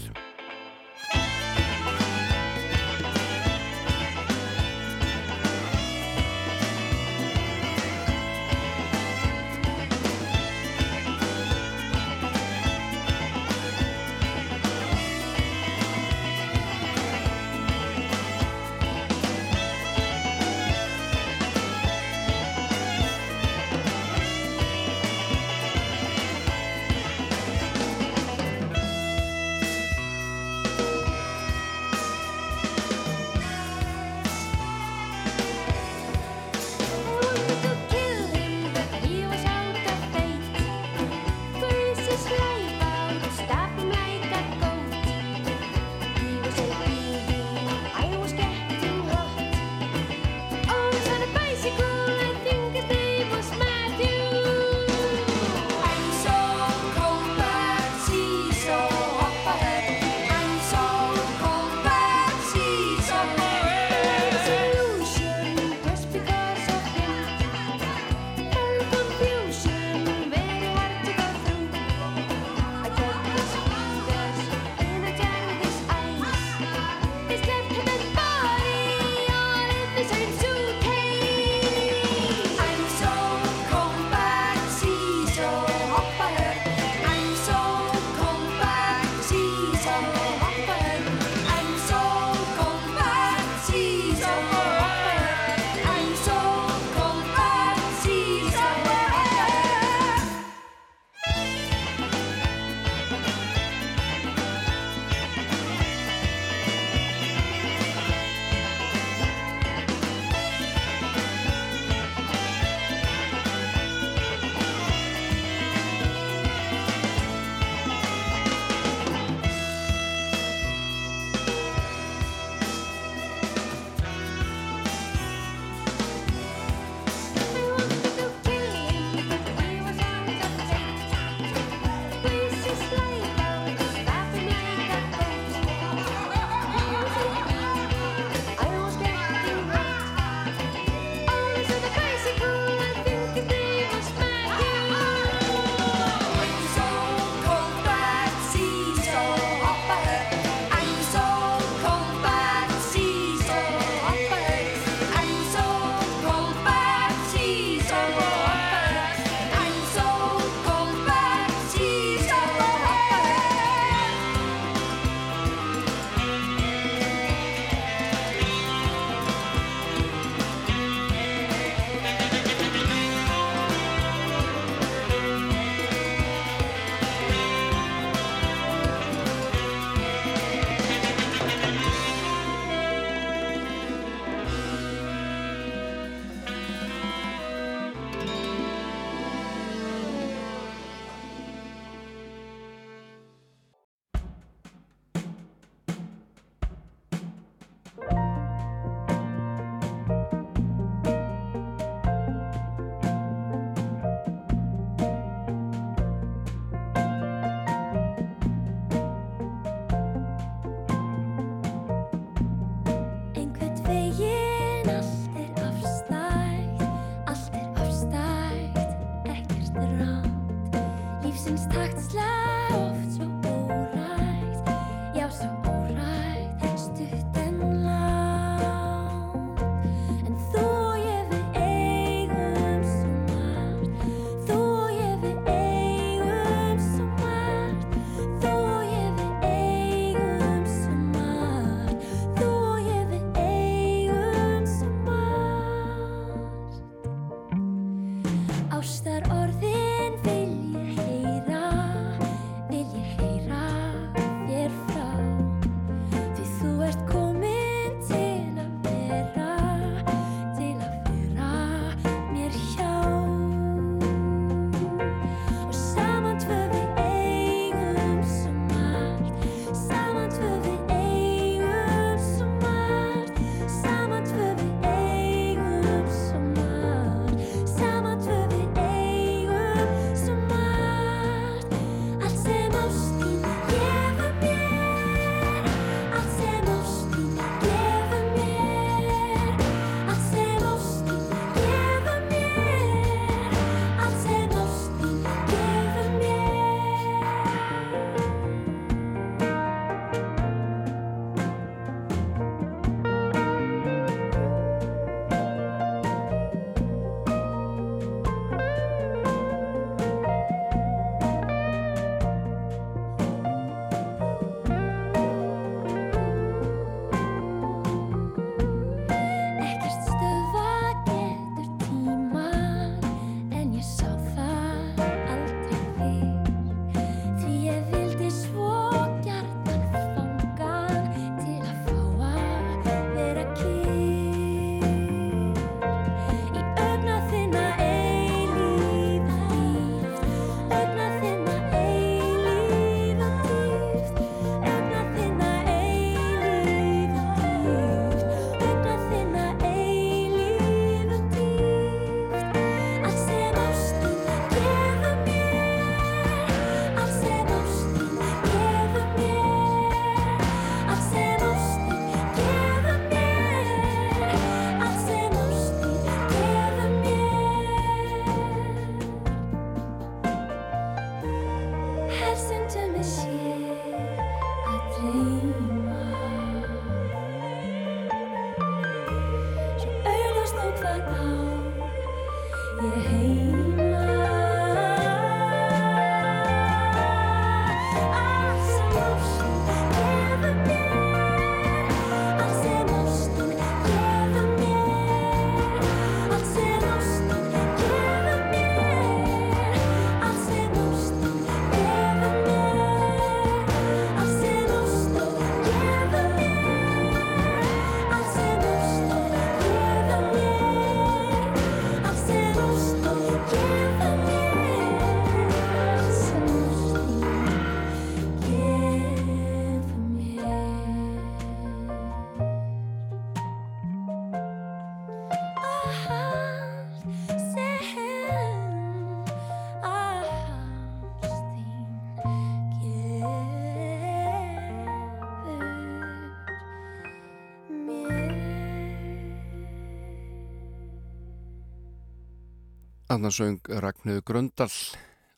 Þannig söng Ragnhildur Gröndal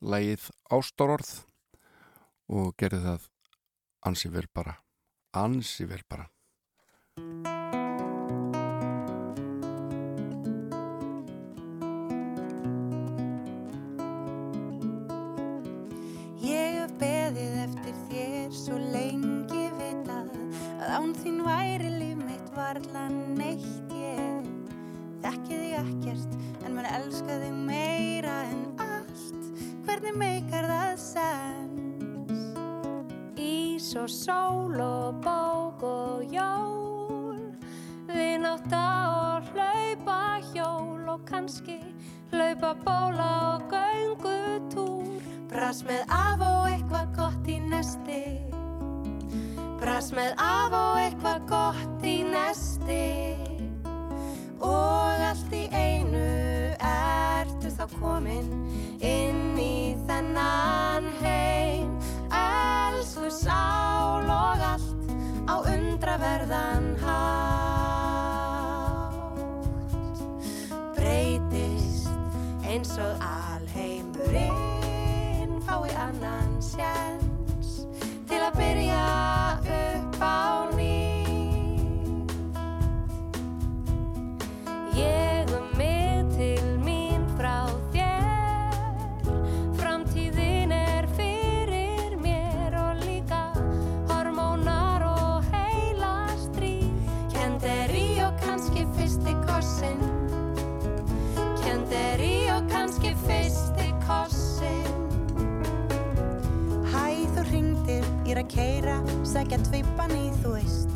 lægið Ástororð og gerði það ansi vel bara ansi vel bara
og sól og bók og jól. Vinátta og hlaupa hjól og kannski hlaupa bóla og göngutúr.
Brass með af og eitthvað gott í nesti. Brass með af og eitthvað gott í nesti. Og allt í einu ertu þá komin inn í þennan heim Elsku sál og allt á undraverðan hátt. Breytist eins og alheimurinn fái annan sjens til að byrja upp keira Sækja tveipan í þú veist.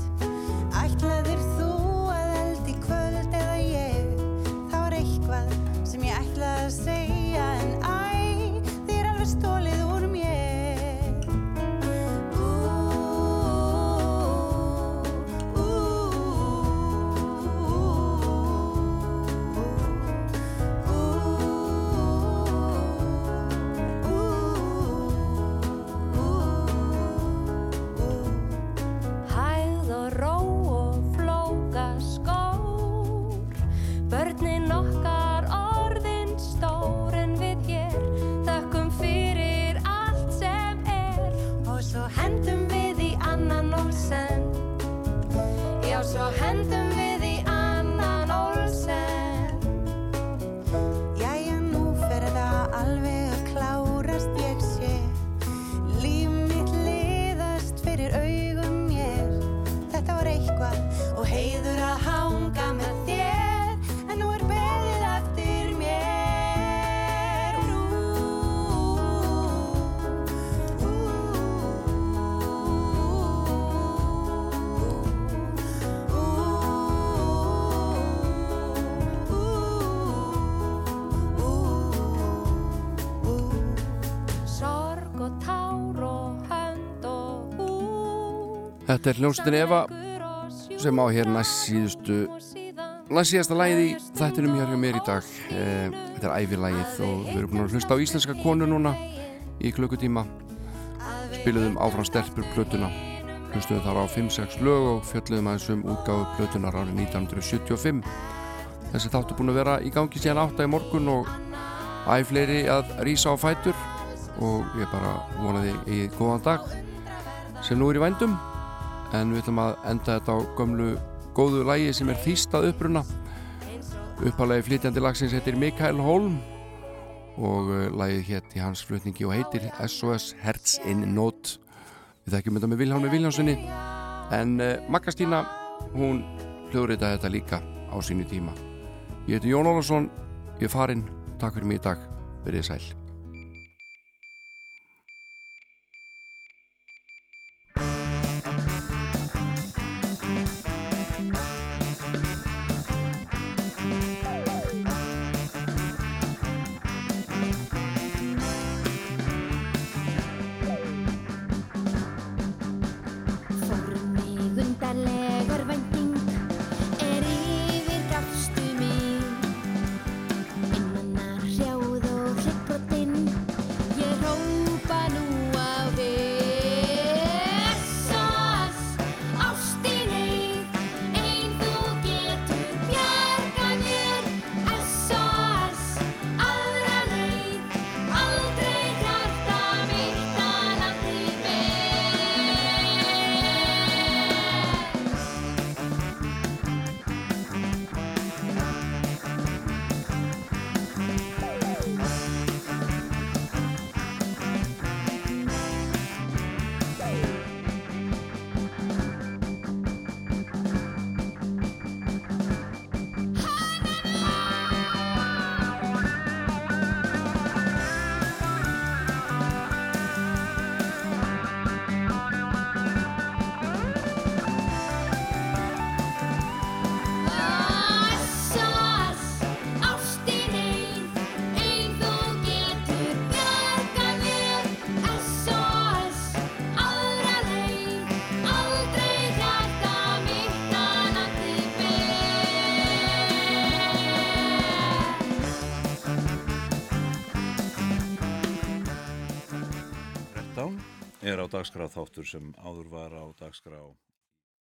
Ætlaðir þú að eldi kvöld eða ég? Það var eitthvað sem ég ætlaði að segja Þetta er
hljómsveitin Eva sem á hér næst síðustu næst síðasta lægið í þættinum hér hjá mér í dag. Eh, Þetta er ævilægið og við erum búin að hlusta á íslenska konu núna í klukkutíma. Spiluðum áfram stelpur plötuna. Hlustuðum þar á 5-6 lög og fjöldluðum aðeins um útgáfu plötunar árið 1975 Þessi þáttu búin að vera í gangi síðan átta í morgun og æg fleiri að rýsa á fætur. Og ég bara vonaði í góðan dag sem nú er í vændum en við ætlum að enda þetta á gömlu góðu lægi sem er þýstað uppruna. Uppalagi flytjandi lagsins heitir Mikael Holm og uh, lægið hétt í hans flutningi og heitir SOS Herz in Not. Við þekkjum þetta með Viljámi Viljámssoni en uh, Magga Stína hún hljóðrita þetta líka á sínu tíma. Ég heiti Jón Ólarsson ég er farinn, takk fyrir mig í dag. Verið sæl
dagskrá þáttur sem áður var á dagskrá